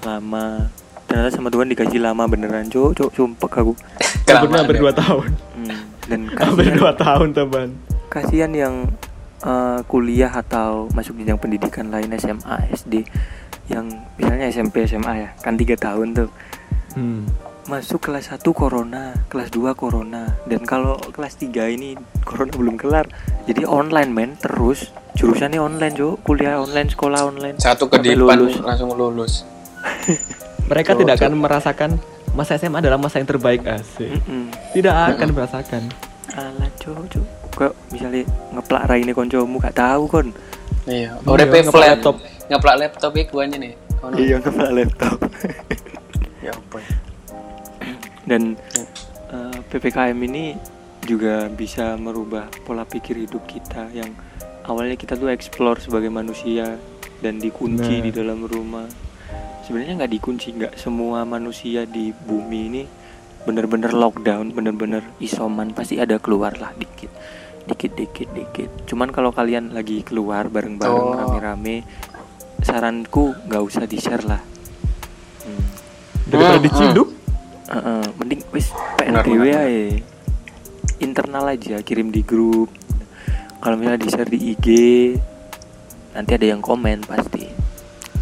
lama ternyata sama Tuhan dikasih lama beneran cok cok sumpah aku Liburnya hampir ya. 2 tahun. hmm. dan Hampir kasihan 2 tahun, teman. kasihan yang uh, kuliah atau masuk jenjang pendidikan lain SMA SD yang misalnya SMP SMA ya kan tiga tahun tuh Hmm. masuk kelas 1 corona kelas 2 corona dan kalau kelas 3 ini corona belum kelar jadi online men terus jurusannya online jo kuliah online sekolah online Satu kedipan lulus. langsung lulus. Mereka Cok, tidak cok. akan merasakan masa SMA adalah masa yang terbaik asik. Mm-mm. Tidak akan merasakan. alah co co kok misalnya ngeplak raine koncomu gak tahu kon Iya, Iya, udah ngeplak flat. laptop. Ngeplak laptop iku aja nih. Kono. iya ngeplak laptop Ya apa ya? dan eh, ppkm ini juga bisa merubah pola pikir hidup kita yang awalnya kita tuh explore sebagai manusia dan dikunci Nah. di dalam rumah sebenarnya nggak dikunci nggak semua manusia di bumi ini bener-bener lockdown bener-bener isoman pasti ada keluar lah dikit dikit dikit dikit cuman kalau kalian lagi keluar bareng-bareng Oh. rame-rame saranku nggak usah di share lah Hmm. Daripada Hmm, diciduk, Heeh, mending wis Benar, PNBW benar, aja. Internal aja, kirim di grup. Kalau misalnya di share di IG, nanti ada yang komen pasti.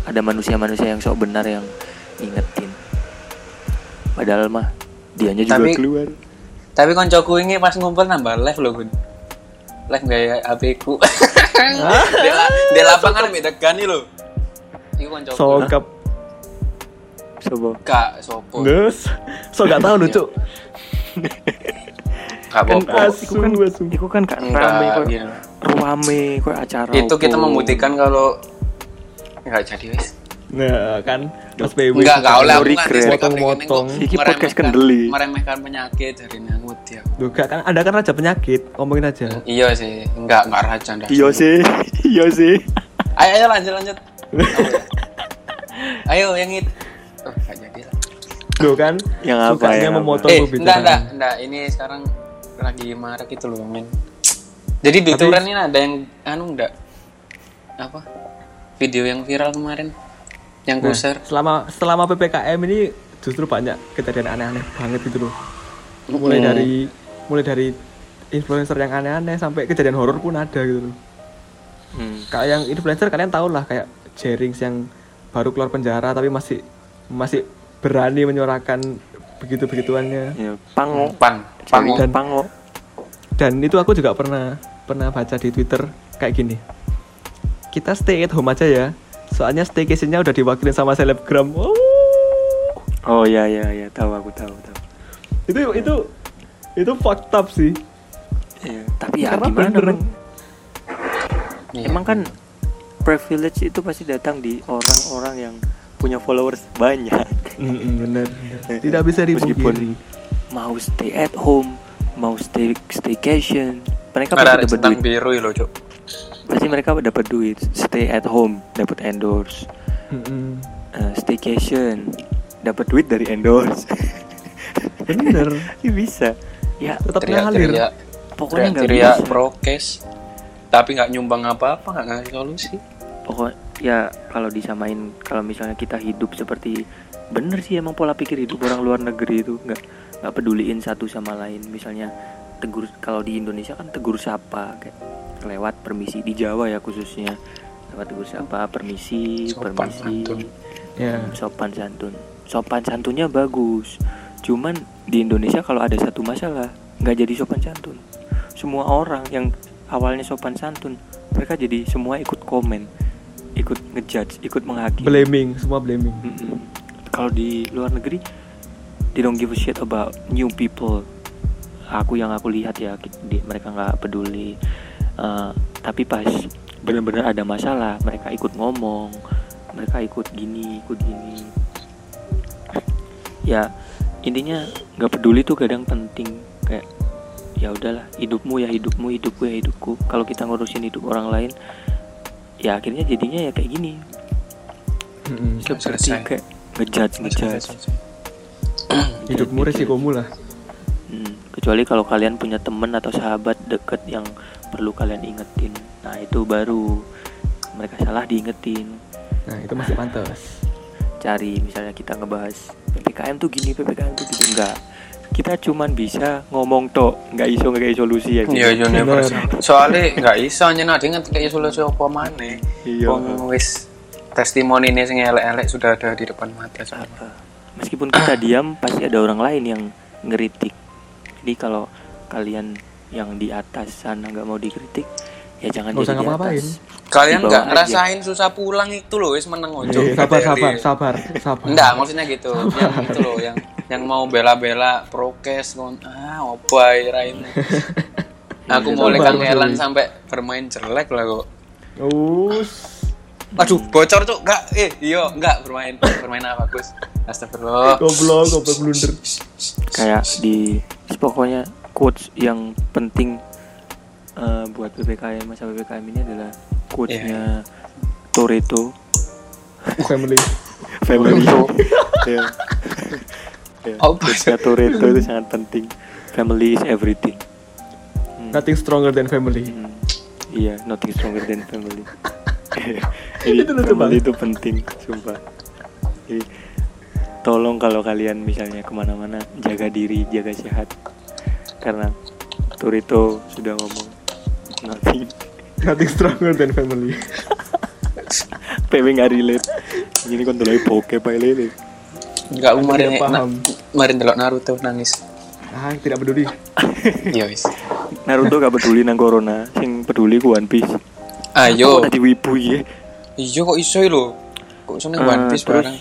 Ada manusia-manusia yang sok benar yang ingetin. Padahal mah dianya juga Tapi- keluar. Tapi koncoku ini pas ngumpul nambah live loh, Gun. Live gaya HP ku. dia lapangan beda nih loh. Iku koncoku. sokap. Coba. Kak sopo. Nges. So gak tahu lucu. Kak Kan Bopo. as- iku kan Asu, asu. iku kan gak Enggak, rame kok. gitu. Ruame kok acara. Itu kita membuktikan kalau enggak jadi wes. Nah, kan Mas PW. Enggak, enggak oleh aku regret. Motong-motong. Iki podcast kendeli. Meremehkan penyakit dari nyangut ya. Duh, gak kan Anda kan raja penyakit, ngomongin aja. Iya sih, enggak enggak raja dah. Iya sih, iya sih. Ayo ayo lanjut lanjut. Apa ya? ayo yang itu. Oh, enggak jadi lah. Duh kan Yang apa, sukanya yang apa? memotong Eh, pembicaraan. enggak enggak enggak. Ini sekarang lagi marak itu loh, men. Jadi di Tapi- ini ada yang anu enggak apa? Video yang viral kemarin yang Nah, kuser. selama selama PPKM ini justru banyak kejadian aneh-aneh banget gitu loh. Mulai Mm. dari mulai dari influencer yang aneh-aneh sampai kejadian horor pun ada gitu loh. Hmm. Kayak yang influencer kalian tahu lah kayak Jerings yang baru keluar penjara tapi masih masih berani menyuarakan begitu-begituannya. Ya, pango. Pan, pango. Dan pango. Dan itu aku juga pernah pernah baca di Twitter kayak gini. Kita stay at home aja ya. Soalnya staycation-nya udah diwakilin sama selebgram. Oh. Oh ya ya ya, tahu aku tahu tahu. Itu itu itu fucked up sih. Iya, tapi ya Karena gimana bener. men? Iya. Emang kan privilege itu pasti datang di orang-orang yang punya followers banyak Mm-mm, bener, bener. Tidak bisa dipungkiri. meskipun mau stay at home mau stay staycation mereka pasti dapat duit biru loh cuk pasti mereka dapat duit stay at home dapat endorse Mm-mm. Eh, staycation dapat duit dari endorse Bener. Ya bisa ya Tetap ngalir. teriak-teriak pokoknya nggak bisa prokes tapi nggak nyumbang apa-apa nggak ngasih solusi pokok ya kalau disamain kalau misalnya kita hidup seperti bener sih emang pola pikir hidup orang luar negeri itu nggak nggak peduliin satu sama lain. Misalnya tegur kalau di Indonesia kan tegur sapa kayak lewat permisi di Jawa ya khususnya. Lewat tegur sapa permisi Sopan permisi. santun. Ya. sopan santun. Sopan santunnya bagus. Cuman di Indonesia kalau ada satu masalah nggak jadi sopan santun. Semua orang yang awalnya sopan santun mereka jadi semua ikut komen ikut ngejudge ikut menghakimi. Blaming, semua blaming. Mm-mm. kalau di luar negeri they don't give a shit about new people. Aku yang aku lihat ya di- mereka nggak peduli. Eh, tapi pas benar-benar ada masalah mereka ikut ngomong mereka ikut gini ikut gini. Ya intinya nggak peduli tuh kadang penting. Kayak ya udahlah hidupmu ya hidupmu hidupku ya hidupku. Kalau kita ngurusin hidup orang lain ya akhirnya jadinya ya kayak gini Mm-mm. seperti selesai. kayak ngejudge ngejudge Hidupmu resikomu lah. Hmm, kecuali kalau kalian punya temen atau sahabat deket yang perlu kalian ingetin nah itu baru mereka salah diingetin Nah, itu masih pantas. cari misalnya kita ngebahas ppkm tuh gini ppkm tuh gini enggak kita cuman bisa ngomong tok nggak iso nggak iso solusi ya Iya, universal. Soalnya nggak iso nyenah dengan kayak solusi apa mana. Iya. Wong wis testimoni ini sing elek-elek sudah ada di depan mata apa meskipun kita diam pasti ada orang lain yang ngeritik jadi kalau kalian yang di atas sana nggak mau dikritik ya jangan Nggak usah ngapa-ngapain. Kalian nggak aja. ngerasain susah pulang itu loh, wis meneng ojo. Eh, sabar, sabar, sabar, sabar. Enggak, maksudnya gitu. Yang itu loh, yang yang mau bela-bela prokes kon ah opai rain. Aku mulai Sabar, kangelan Mas sampai bermain jelek lah kok. Us. Aduh, bocor tuh. Enggak, eh, iya, enggak bermain. Bermain apa, Gus? Astagfirullah. Goblok, goblok blunder. kayak di pokoknya quotes yang penting eh, buat ppkm masa ppkm ini adalah quotesnya Toretto. Family. family. Ya Ya, Apa? quotesnya Toretto itu sangat penting. Family is everything. Hmm. Nothing stronger than family. Hmm, iya nothing stronger than family. Jadi Itu family banget. itu penting sumpah. Jadi tolong kalau kalian misalnya ke mana-mana jaga diri jaga sehat. Karena Turito sudah ngomong nothing Nothing stronger than family. PW nggak relate ini kan dulu bokep pak lele Enggak, aku kemarin paham. kemarin delok Naruto nangis. Ah, tidak peduli. Iya, wis. Naruto gak peduli nang corona sing peduli ku One Piece Ayo. Kok tadi wibu ya Iya kok iso lho. Kok iso ning Eh, One Piece terus barang.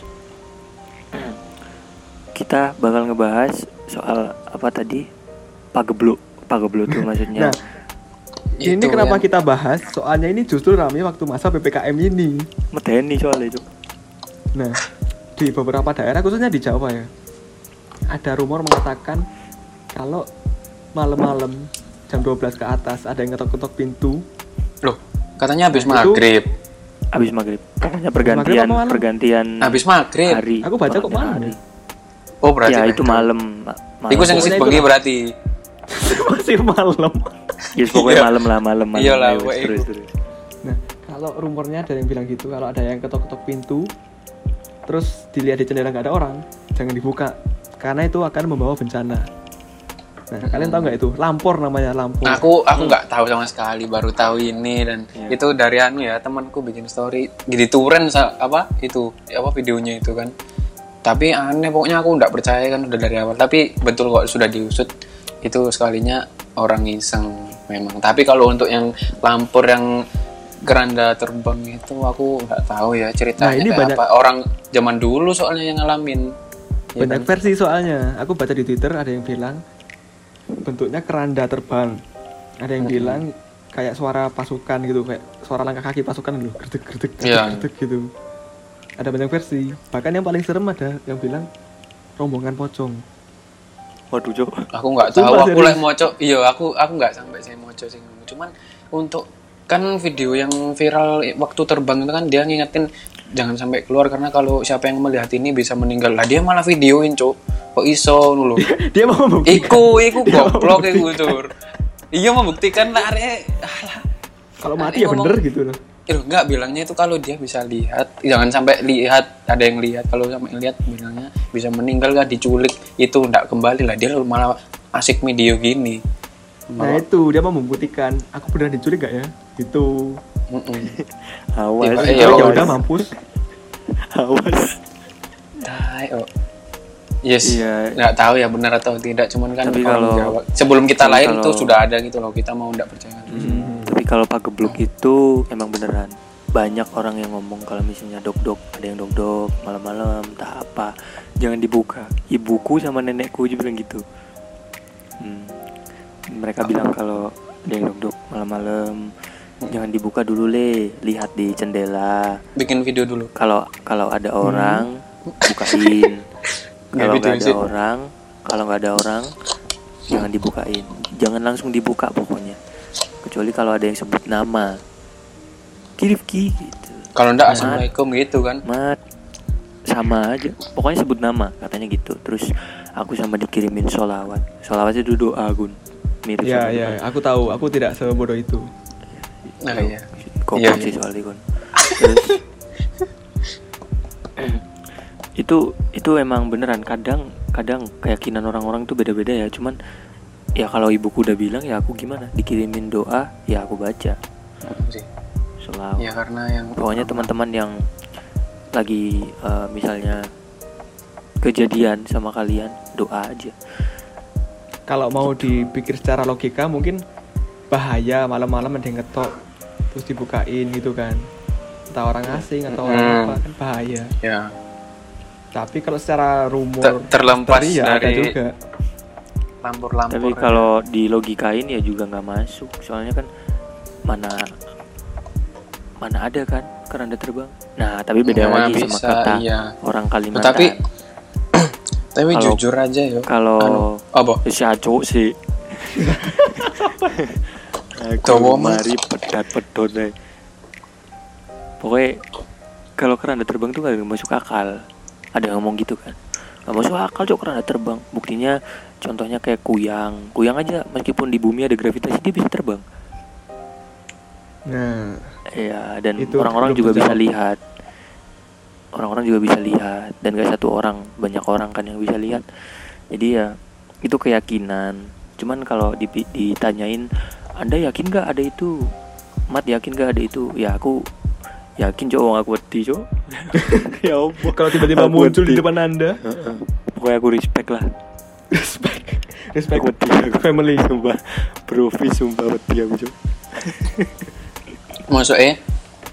kita bakal ngebahas soal apa tadi pagebluk pagebluk tuh maksudnya Nah, ini Itu kenapa yang- kita bahas? Soalnya ini justru rame waktu masa PPKM ini. medeni soalnya itu Nah, di beberapa daerah khususnya di Jawa ya. Ada rumor mengatakan kalau malam-malam jam 12 ke atas ada yang ngetok-ngetok pintu. Loh, katanya habis Nah, itu- maghrib. abis maghrib pokoknya pergantian malam? pergantian Habis maghrib. hari Aku baca kok malam hari. Oh, berarti ya itu malam ma- malam Iku sing itu bengi berarti. Masih malam. ya pokoknya Iya. malam lah malam malam Ayo, pokoknya terus itu. terus Nah, kalau rumornya ada yang bilang gitu, kalau ada yang ketok-ketok pintu, terus dilihat di jendela nggak ada orang, jangan dibuka, karena itu akan membawa bencana. Nah, kalian tahu nggak itu? Lampor namanya lampor. Aku aku nggak tahu sama sekali, baru tahu ini dan Iya. itu dari anu ya temanku bikin story turen sa- apa itu apa videonya itu kan. Tapi aneh pokoknya aku nggak percaya kan udah dari awal. Tapi betul kok sudah diusut itu sekalinya orang iseng memang. Tapi kalau untuk yang lampor yang keranda terbang itu aku nggak tahu ya ceritanya Nah, ini banyak- apa. Orang zaman dulu soalnya yang ngalamin. Ya Banyak kan? versi soalnya. Aku baca di Twitter ada yang bilang bentuknya keranda terbang. Ada yang bilang kayak suara pasukan gitu, kayak suara langkah kaki pasukan loh, gerdek gerdek gerdek gitu. ada banyak versi bahkan yang paling serem ada yang bilang rombongan pocong waduh cok aku nggak tahu aku lek moco iya aku aku nggak sampai saya moco sih. Cuman untuk kan video yang viral waktu terbang itu kan dia ngingetin jangan sampai keluar karena kalau siapa yang melihat ini bisa meninggal. Lah dia malah videoin cok kok iso dulu dia mau membuktikan. Iku iku goblok iku tur iya membuktikan lah arek. Kalau mati ya bener gitu loh Eh, enggak bilangnya itu kalau dia bisa lihat jangan sampai lihat ada yang lihat. Kalau sampai lihat bilangnya bisa meninggal kan diculik. Itu enggak kembali lah dia malah asik video gini. Nah itu dia mau membuktikan aku beneran diculik gak ya? Gitu. Mm-mm. awas. Ya Iya, ya udah mampus. Awas. Tai, oh. Yes, Iya. nggak tahu ya benar atau tidak, cuman kan Tapi kalau- sebelum kita lahir kalau- itu sudah ada gitu loh, kita mau nggak percaya. Hmm, kalau Pak Gebluk itu emang beneran banyak orang yang ngomong kalau misalnya dok dok ada yang dok dok malam-malam tak apa. Jangan dibuka. Ibuku sama nenekku juga bilang gitu. Hmm, mereka bilang kalau ada yang dok dok malam-malam jangan dibuka dulu le. Lihat di jendela. Bikin video dulu. kalau kalau ada orang bukain. Kalau nggak ada orang kalau nggak ada orang jangan dibukain. Jangan langsung dibuka pokoknya kecuali kalau ada yang sebut nama. Kirifki gitu. Kalau enggak Mat. assalamualaikum gitu kan. mat. Sama aja. Pokoknya sebut nama katanya gitu. Terus aku sama dikirimin solawat solawat itu doa gun. Mirip ya ya aku tahu. Aku tidak sebodoh itu. Nah, iya. Goblok Iya, sih iya. soalnya. Terus itu itu emang beneran. Kadang kadang keyakinan orang-orang tuh beda-beda ya. Cuman ya kalau ibuku udah bilang ya aku gimana? Dikirimin doa ya aku baca. Sih. selalu. Ya karena yang pokoknya teman-teman yang lagi eh, misalnya kejadian sama kalian doa aja. Kalau mau dipikir secara logika mungkin bahaya malam-malam ada yang ngetok terus dibukain gitu kan. Entah orang asing atau orang Hmm. apa kan bahaya. Ya. Tapi kalau secara rumor Ter- terlepas misteri ya ada dari- juga lampur-lampur. tapi kalau dilogikain ya juga nggak masuk. Soalnya kan mana mana ada kan keranda terbang. Nah tapi beda Mana lagi sama bisa, kata iya. orang Kalimantan. Tapi tapi Kalau- jujur aja ya. kalau Apa? si Aco sih. Aku Cowok mari pedat pedot deh. Pokoknya kalau keranda terbang tuh gak masuk akal. Ada yang ngomong gitu kan. Gak masuk akal cok keranda terbang. Buktinya contohnya kayak kuyang kuyang aja meskipun di bumi ada gravitasi dia bisa terbang nah Iya, dan orang-orang juga bisa lihat. Orang-orang juga bisa lihat dan gak satu orang, banyak orang kan yang bisa lihat. Jadi ya itu keyakinan. Cuman kalau ditanyain, "Anda yakin gak ada itu?" Mat yakin gak ada itu? Ya aku yakin cowok aku wedi, Cok. ya kalau tiba-tiba muncul di depan anda. Pokoknya aku respect lah. Respect respect wedi aku. family Sumpah, Profi sumpah wedi aku, Cok. Maksudnya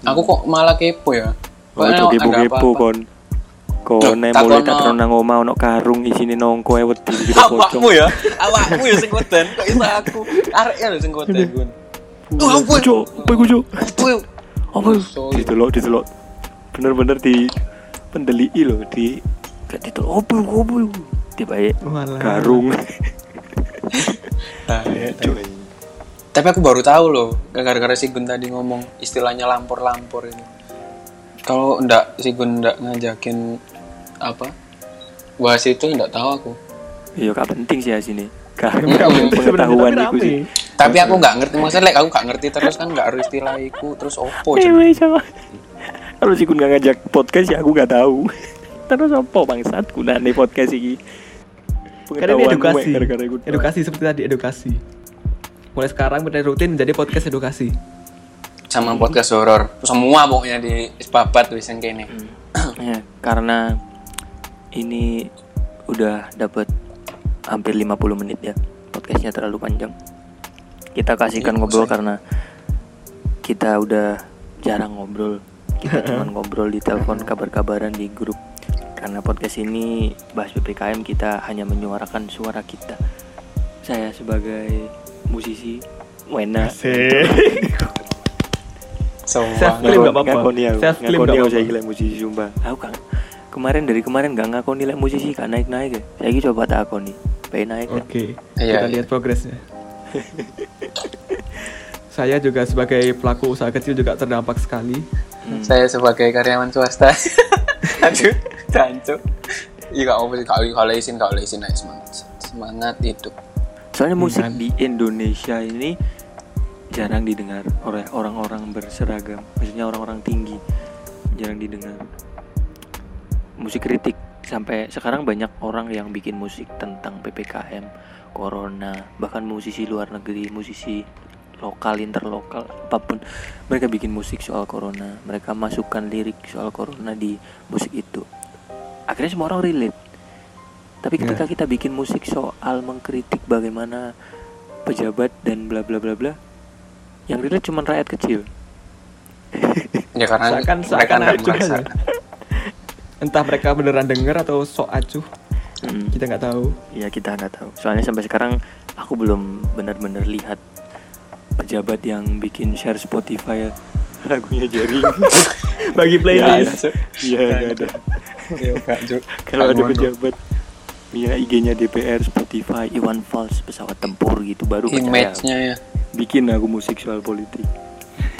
aku kok malah kepo ya. Oh, ada kepo-kepo kon. Kon mulai tak terus nang omah ono karung isine nongko e wedi gitu pocong. Awakmu ya, awakmu ya sing koden. Kok iso aku? Arek ya sing. Oh, ampun. Cok, apa iku? Apa yuk? Apa? Sorry. Ditelok, ditelok. Bener-bener di pendelii loh di gak ditelok opo opo tiba ya Walah. karung Nah, ya, tapi- aku baru tahu loh, gara-gara si Gun tadi ngomong istilahnya lampor-lampor ini. Kalau ndak si Gun ndak ngajakin apa bahas itu ndak tahu aku. iya gak penting sih ya sini Nggak pengetahuan tapi sih. Tapi aku nggak ngerti maksudnya like, aku nggak ngerti terus kan nggak harus istilah iku terus opo sama. kalau si kun gak ngajak podcast ya aku gak tahu terus apa bangsat gunane podcast ini Karena ini edukasi. gue gara-gara ikut Edukasi seperti tadi edukasi. Mulai sekarang menjadi rutin menjadi podcast edukasi. sama podcast horor semua pokoknya di babat wis yang kene. ya, karena ini udah dapat hampir 50 menit ya podcastnya terlalu panjang kita kasihkan Iya, ngobrol maksudnya. karena kita udah jarang ngobrol kita cuma ngobrol di telepon kabar-kabaran di grup karena podcast ini bahas PPKM kita hanya menyuarakan suara kita saya sebagai musisi Wena Semua. Self claim nggak apa-apa. Self claim aku apa-apa. saya gila musisi sumpah aku kan kemarin dari kemarin gak ngakoni nilai musisi gak naik naik ya saya coba tak akoni pengen naik kan Oke, Iya, kita iya. lihat progresnya. Saya juga sebagai pelaku usaha kecil juga terdampak sekali. Hmm. Saya sebagai karyawan swasta. Aduh, jancuk. Iya, gak apa sih, izin, kalau izin aja semangat. Semangat hidup. soalnya Hmm, musik kan. di Indonesia ini jarang didengar oleh orang-orang berseragam maksudnya orang-orang tinggi jarang didengar musik kritik sampai sekarang banyak orang yang bikin musik tentang ppkm corona bahkan musisi luar negeri musisi lokal interlokal apa pun mereka bikin musik soal corona mereka masukkan lirik soal corona di musik itu akhirnya semua orang relate tapi ketika kita bikin musik soal mengkritik bagaimana pejabat dan bla bla bla bla yang relate cuma rakyat kecil Ya karena Seakan- mereka seakan nggak acuh. Entah mereka beneran denger atau sok acuh, Hmm. kita nggak tahu. Ya kita nggak tahu. Soalnya sampai sekarang aku belum benar-benar lihat pejabat yang bikin share Spotify lagunya jaring. Bagi playlist. Iya nggak ada. Iya, Kak, Cuk. Kalau ada pejabat Ya IG-nya DPR, Spotify, Iwan Fals, pesawat tempur gitu baru image-nya ya. Bikin aku musik soal politik.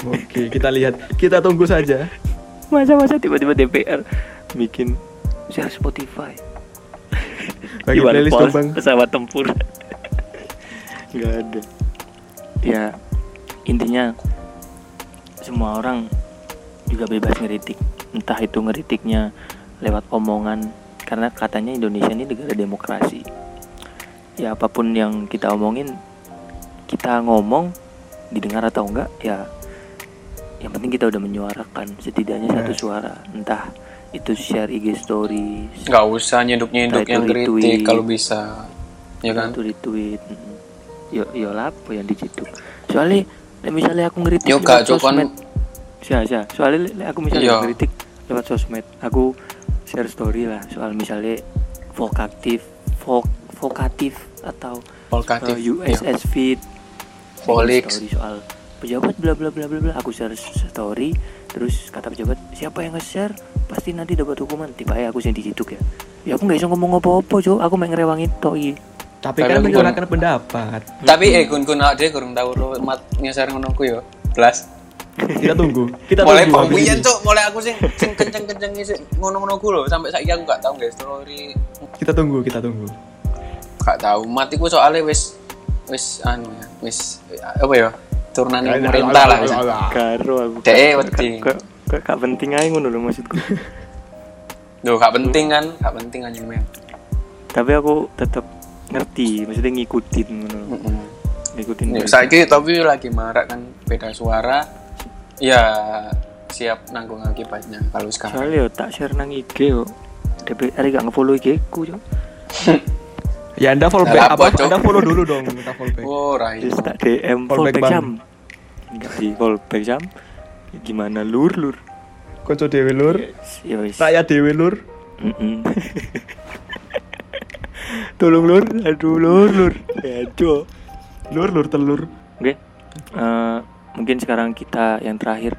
Oke, kita lihat. Kita tunggu saja. Masa-masa tiba-tiba DPR bikin share Spotify. Bagi Iwan playlist Fals, dong, Bang. pesawat tempur. Gak ada. Ya intinya semua orang juga bebas ngeritik. Entah itu ngeritiknya lewat omongan karena katanya Indonesia ini negara demokrasi. Ya apa pun yang kita omongin kita ngomong didengar atau enggak ya yang penting kita udah menyuarakan setidaknya satu Nah. suara entah itu share IG story Nggak usah nyeduk-nyeduk Try to yang kritik kalau bisa. Ya kan? itu retweet yo yo lapo yang dicituk soalnya lek misalnya aku ngeritik Yo, lewat kon- sosmed. Sia sia soalnya lek aku misalnya Iya. ngeritik lewat sosmed aku share story lah. Soal misalnya vokatif vok vokatif atau Volkatif. uh, USS Fit Volix. story soal pejabat bla bla bla bla bla. Aku share story terus kata pejabat siapa yang nge-share? Pasti nanti dapat hukuman tiba ya aku yang dicituk ya ya aku nggak bisa ngomong apa-apa cok. Aku main ngerewangin tok iya Tapi Tapi kan aku menyuarakan pendapat. Tapi eh kun kun ade kurang tahu lo mat nyeser ngono ku yo. Blas. Kita tunggu. Kita mulai tunggu. ini. cuk, mulai aku sing sing kenceng-kenceng sih ngono-ngono ku lho sampai saiki aku gak tahu guys story. Kita tunggu, kita tunggu. Gak tahu matiku soalnya wis wis anu ya, wis apa ya? Turunane pemerintah lah. wis. karo aku Dek, wedi. kok kok gak penting aja ngono lho maksudku Duh, gak penting kan? Gak penting anjing men. tapi aku tetap ngerti maksudnya ngikutin ngono Heeh. ngikutin Ya, saiki tapi lagi marak kan beda suara. Ya siap nanggung akibatnya kalau sekarang. soalnya yo tak share nang IG yo DPR gak nge-follow IG ku cok Ya Anda follow back apa, apa? Cok? Anda follow dulu dong, minta follow back. Oh, rai. terus tak DM Follow back, jam enggak sih fallback jam gimana lur lur Konco dewe lur. ya wis Rakyat dewe lur. Mm-mm. tolong lur aduh lur lur aduh Lur lur telur. Oke, eh, mungkin sekarang kita yang terakhir.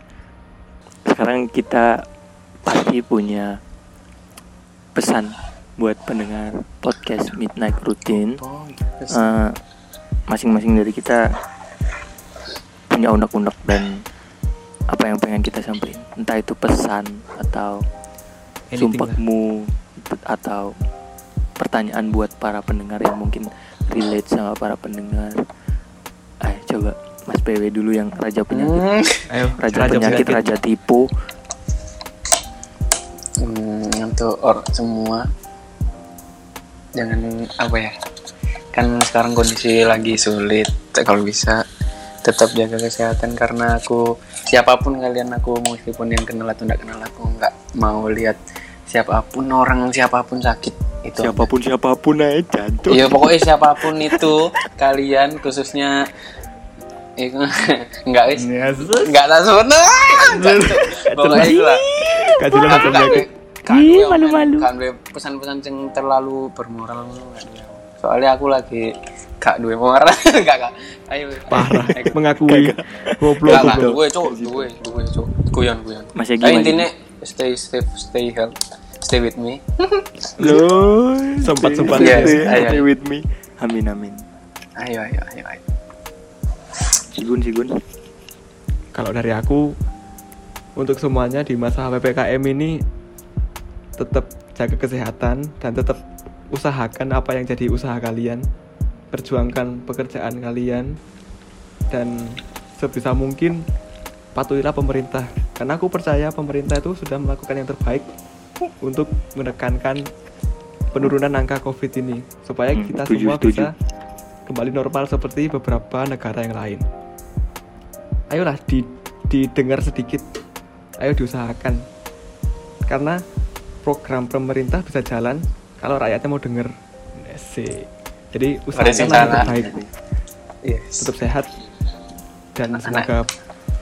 Sekarang kita pasti punya pesan buat pendengar podcast Midnight Routine. Eh, masing-masing dari kita punya unek-unek dan apa yang pengen kita sampaikan. Entah itu pesan atau Anything sumpahmu atau pertanyaan buat para pendengar yang mungkin relate sama para pendengar. Ayo coba Mas PW dulu yang raja penyakit. Hmm. Ayo, Raja, penyakit, raja tipu. Hmm, untuk or semua jangan apa ya kan sekarang kondisi lagi sulit kalau bisa tetap jaga kesehatan karena aku siapa pun kalian aku meskipun yang kenal atau tidak kenal aku nggak mau lihat siapa pun orang siapa pun sakit itu Siapa pun siapa pun aja jantung. Iya pokoknya siapa pun itu kalian khususnya eh, nggak wis Yes. nggak langsung pokoknya itu lah Kajian macam Kan kan Ih, yang malu-malu. kan we pesan-pesan yang terlalu bermoral kan ya. Soalnya aku lagi gak duwe moral. Gak gak. Ayo. Parah. Ayo. Mengakui goblok Gak duwe cuk, duwe, duwe cuk. Guyon guyon. Mas Egi, intinya stay safe, stay health, stay with me. Loh, Sempat-sempat. Yes, stay, ayo. stay with me. Amin amin. Ayo ayo ayo ayo. Sigun sigun. Kalau dari aku untuk semuanya di masa PPKM ini tetap jaga kesehatan dan tetap usahakan apa yang jadi usaha kalian. Perjuangkan pekerjaan kalian dan sebisa mungkin patuhilah pemerintah. Karena aku percaya pemerintah itu sudah melakukan yang terbaik untuk menekankan penurunan angka Covid ini supaya Hmm, kita setuju, semua setuju. bisa kembali normal seperti beberapa negara yang lain. Ayolah di, didengar sedikit, ayo diusahakan. Karena program pemerintah bisa jalan kalau rakyatnya mau denger. Jadi usahakan yang terbaik, Yes. tetap sehat dan Anak-anak. semoga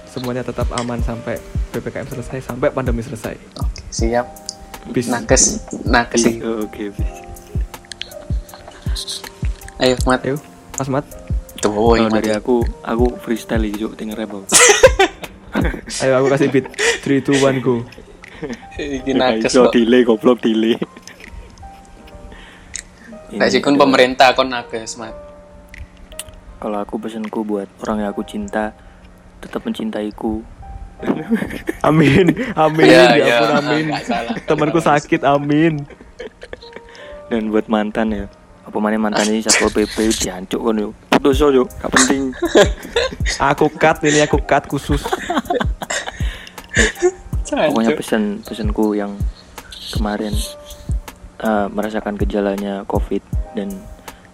semuanya tetap aman sampai PPKM selesai sampai pandemi selesai. Oke, siap. Peace. Nakes, nakes sih. Oh, Oke, bis. Ayo, Mat. Ayo, Mas Mat. Tuh, Mat. dari aku, aku freestyle iki, Cuk, denger. Ayo aku kasih beat 3 2 1 go. Iki nakes kok. delay goblok delay. Nek Ini sih ada- pemerintah kon nakes, Mat. Kalau aku pesanku buat orang yang aku cinta tetap mencintaiku. Amin, amin, Iya, ya iya. ampun amin. Salah. Temanku sakit, amin. Dan buat mantan ya. Apa mana mantan ini satpol pp jancuk kan yo. Putus yo, gak penting. Aku cut ini aku cut khusus. Pokoknya pesan pesanku yang kemarin eh, merasakan gejalanya COVID dan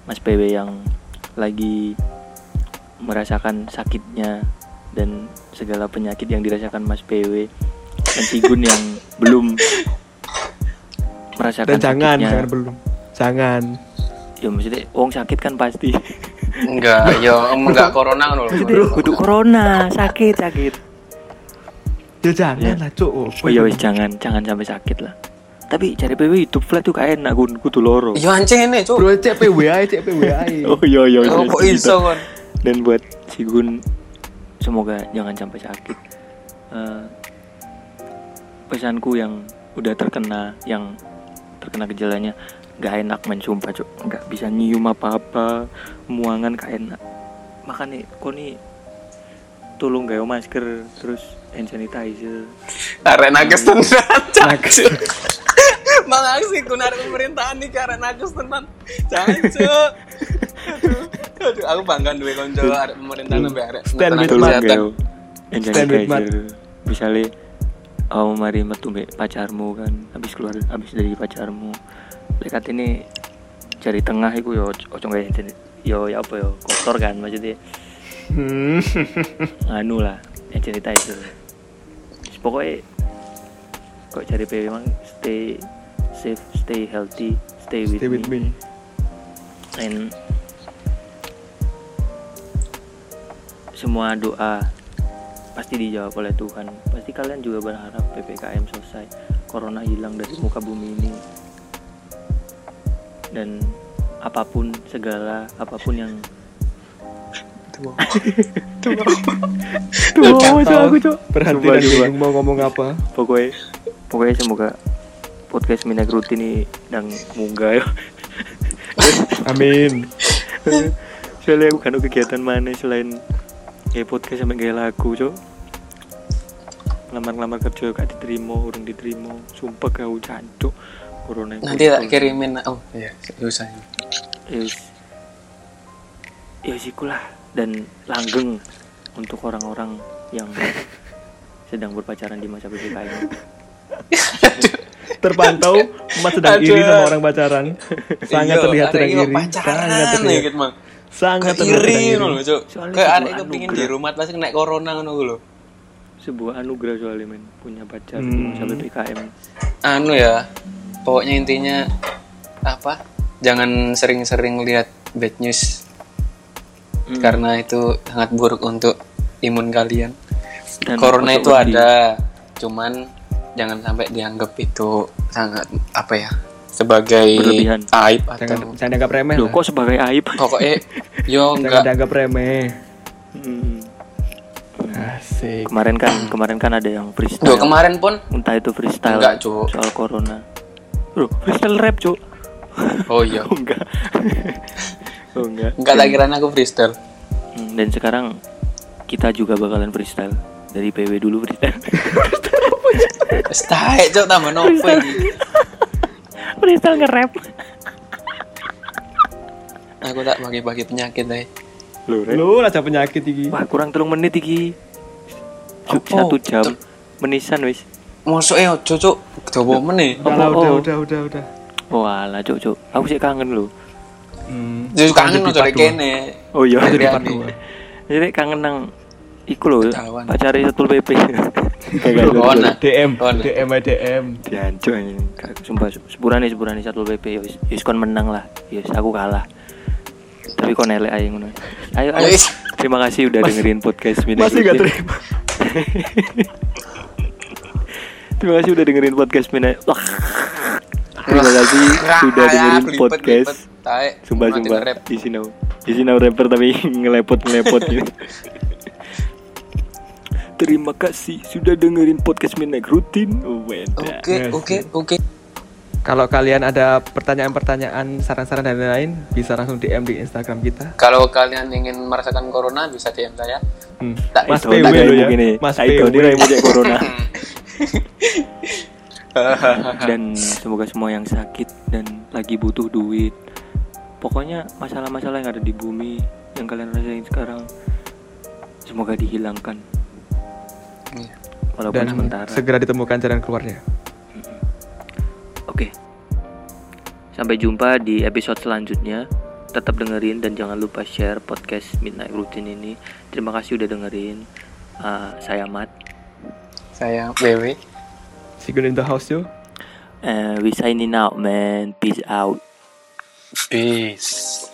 Mas PW yang lagi merasakan sakitnya dan segala penyakit yang dirasakan Mas PW dan Sigun yang belum merasakan Dan jangan, sakitnya. jangan belum. Jangan. Ya maksudnya wong sakit kan pasti. Enggak, yo enggak corona ngono lho. Bro, kudu corona, sakit sakit. Ya jangan lah, cuk. Oh ya wis jangan jangan sampai sakit lah. Tapi cari PW hidup flat tuh kayak enak kun kudu loro. Yo anjing ini, Cuk. Bro, cek PWA, cek PWA. Oh iya iya. iya, Oh, kok gitu. iso kon? Dan buat si Gun semoga jangan sampai sakit. Eh, pesanku yang udah terkena yang terkena gejalanya nggak enak main sumpah cuk nggak bisa nyium apa apa muangan gak enak makanya kok nih tolong gawe masker terus hand sanitizer Arek nakes tenan. Nakes. Mang aksi kun arek pemerintahan nih arek nakes tenan. Cuk. Aduh, aku bangga duwe kanca arek pemerintahan sampe arek Stand with hand Stand with Mat. misalnya kamu mari metu mbek pacarmu kan habis keluar habis dari pacarmu lekat ini cari tengah iku yo ojo gawe sanitizer. yo ya apa yo kotor kan maksudnya Hmm. anu lah hand sanitizer Terus pokoknya kok cari PW emang stay safe stay healthy stay with, Stay with me. and semua doa pasti dijawab oleh Tuhan. Pasti kalian juga berharap ppkm selesai corona hilang dari muka bumi ini. Dan apa pun segala apa pun yang Tuh, Cok, aku, Cok. Berhenti dan bingung mau ngomong apa. pokoknya pokoknya semoga podcast Minak Rutin ini dan munggah ya Amin. soalnya aku kan kegiatan mana selain kayak podcast sampai kayak lagu cok lamar-lamar kerja gak diterima orang diterima sumpah kau cancuk corona Nanti tak kirimin. Oh, iya, usah. Yes. ya sikulah dan langgeng untuk orang-orang yang sedang berpacaran di masa ppkm Terpantau Mas sedang Aduh. iri sama orang pacaran. Sangat Iya, terlihat sedang iri. Pacaran Sangat terlihat. Sangat Kayak iri iri. ngono lho, Cuk. Soalnya Kayak sebuah arek di rumah pasti kena corona ngono ku lho. sebuah anugerah soalnya men punya pacar Hmm. masa ppkm Anu ya, pokoknya intinya apa? Jangan sering-sering lihat bad news Hmm. karena itu sangat buruk untuk imun kalian. Dan Corona itu ada, cuman jangan sampai dianggap itu sangat apa ya? Sebagai Berlebihan. aib atau jangan dianggap remeh Loh, kok sebagai aib? pokoknya yo enggak dianggap remeh. Hmm. Asik. Kemarin kan kemarin kan ada yang Loh, freestyle. kemarin pun Entah itu freestyle Enggak, Cuk. soal corona. Loh, freestyle rap, Cuk. oh iya Oh, enggak. oh, enggak. enggak tak kira aku freestyle Hmm, Dan sekarang kita juga bakalan freestyle. Dari PW dulu freestyle. Stai, cok tambah nopo iki. Freestyle nge-rap. Aku tak bagi-bagi penyakit deh. Loh, Rap. Lu aja penyakit iki. Wah, kurang telung menit iki. Cuk, Apa? satu jam. Menisan wis. Mosok e ojo cok dawa meneh. Udah lah, Oh, udah, oh. udah, udah, udah. Walah, Cuk, Cuk. Aku sih kangen loh. Hmm. Jadi kangen dua. kene. Oh iya. Dua. Jadi kangen nang iku lho, Ketahuan. pacari Satul PP. Nah. DM. DM, DM. Anjing. Sumpah sepurane sepurane Satul PP wis kon menang lah. Yes, aku kalah. Tapi kon elek ae ngono. Ayo ayo. Terima kasih udah dengerin podcast Midnight Masih gak Routine. terima. Terima kasih udah dengerin podcast Midnight. Wah. Terima kasih sudah dengerin podcast. Sumpah sumpah. Isi now. Isi now rapper tapi ngelepot ngelepot gitu. Terima kasih sudah dengerin podcast Midnight Routine. Weda. Oke, oke, oke. Kalau kalian ada pertanyaan-pertanyaan, saran-saran dan lain-lain, bisa langsung DM di Instagram kita. Kalau kalian ingin merasakan corona bisa DM saya. Hmm. Tak Mas Itu PW lo ya. nih. Mas PW. dia corona. dan semoga semua yang sakit dan lagi butuh duit. Pokoknya masalah-masalah yang ada di bumi yang kalian rasain sekarang semoga dihilangkan Iya. walaupun Dan sementara. segera ditemukan jalan keluarnya. Oke. Sampai jumpa di episode selanjutnya. Tetap dengerin dan jangan lupa share podcast Midnight Routine ini. Terima kasih udah dengerin. Uh, saya Mat. Saya WW. See you in the house yo. Uh, we signing out, man. Peace out. Peace.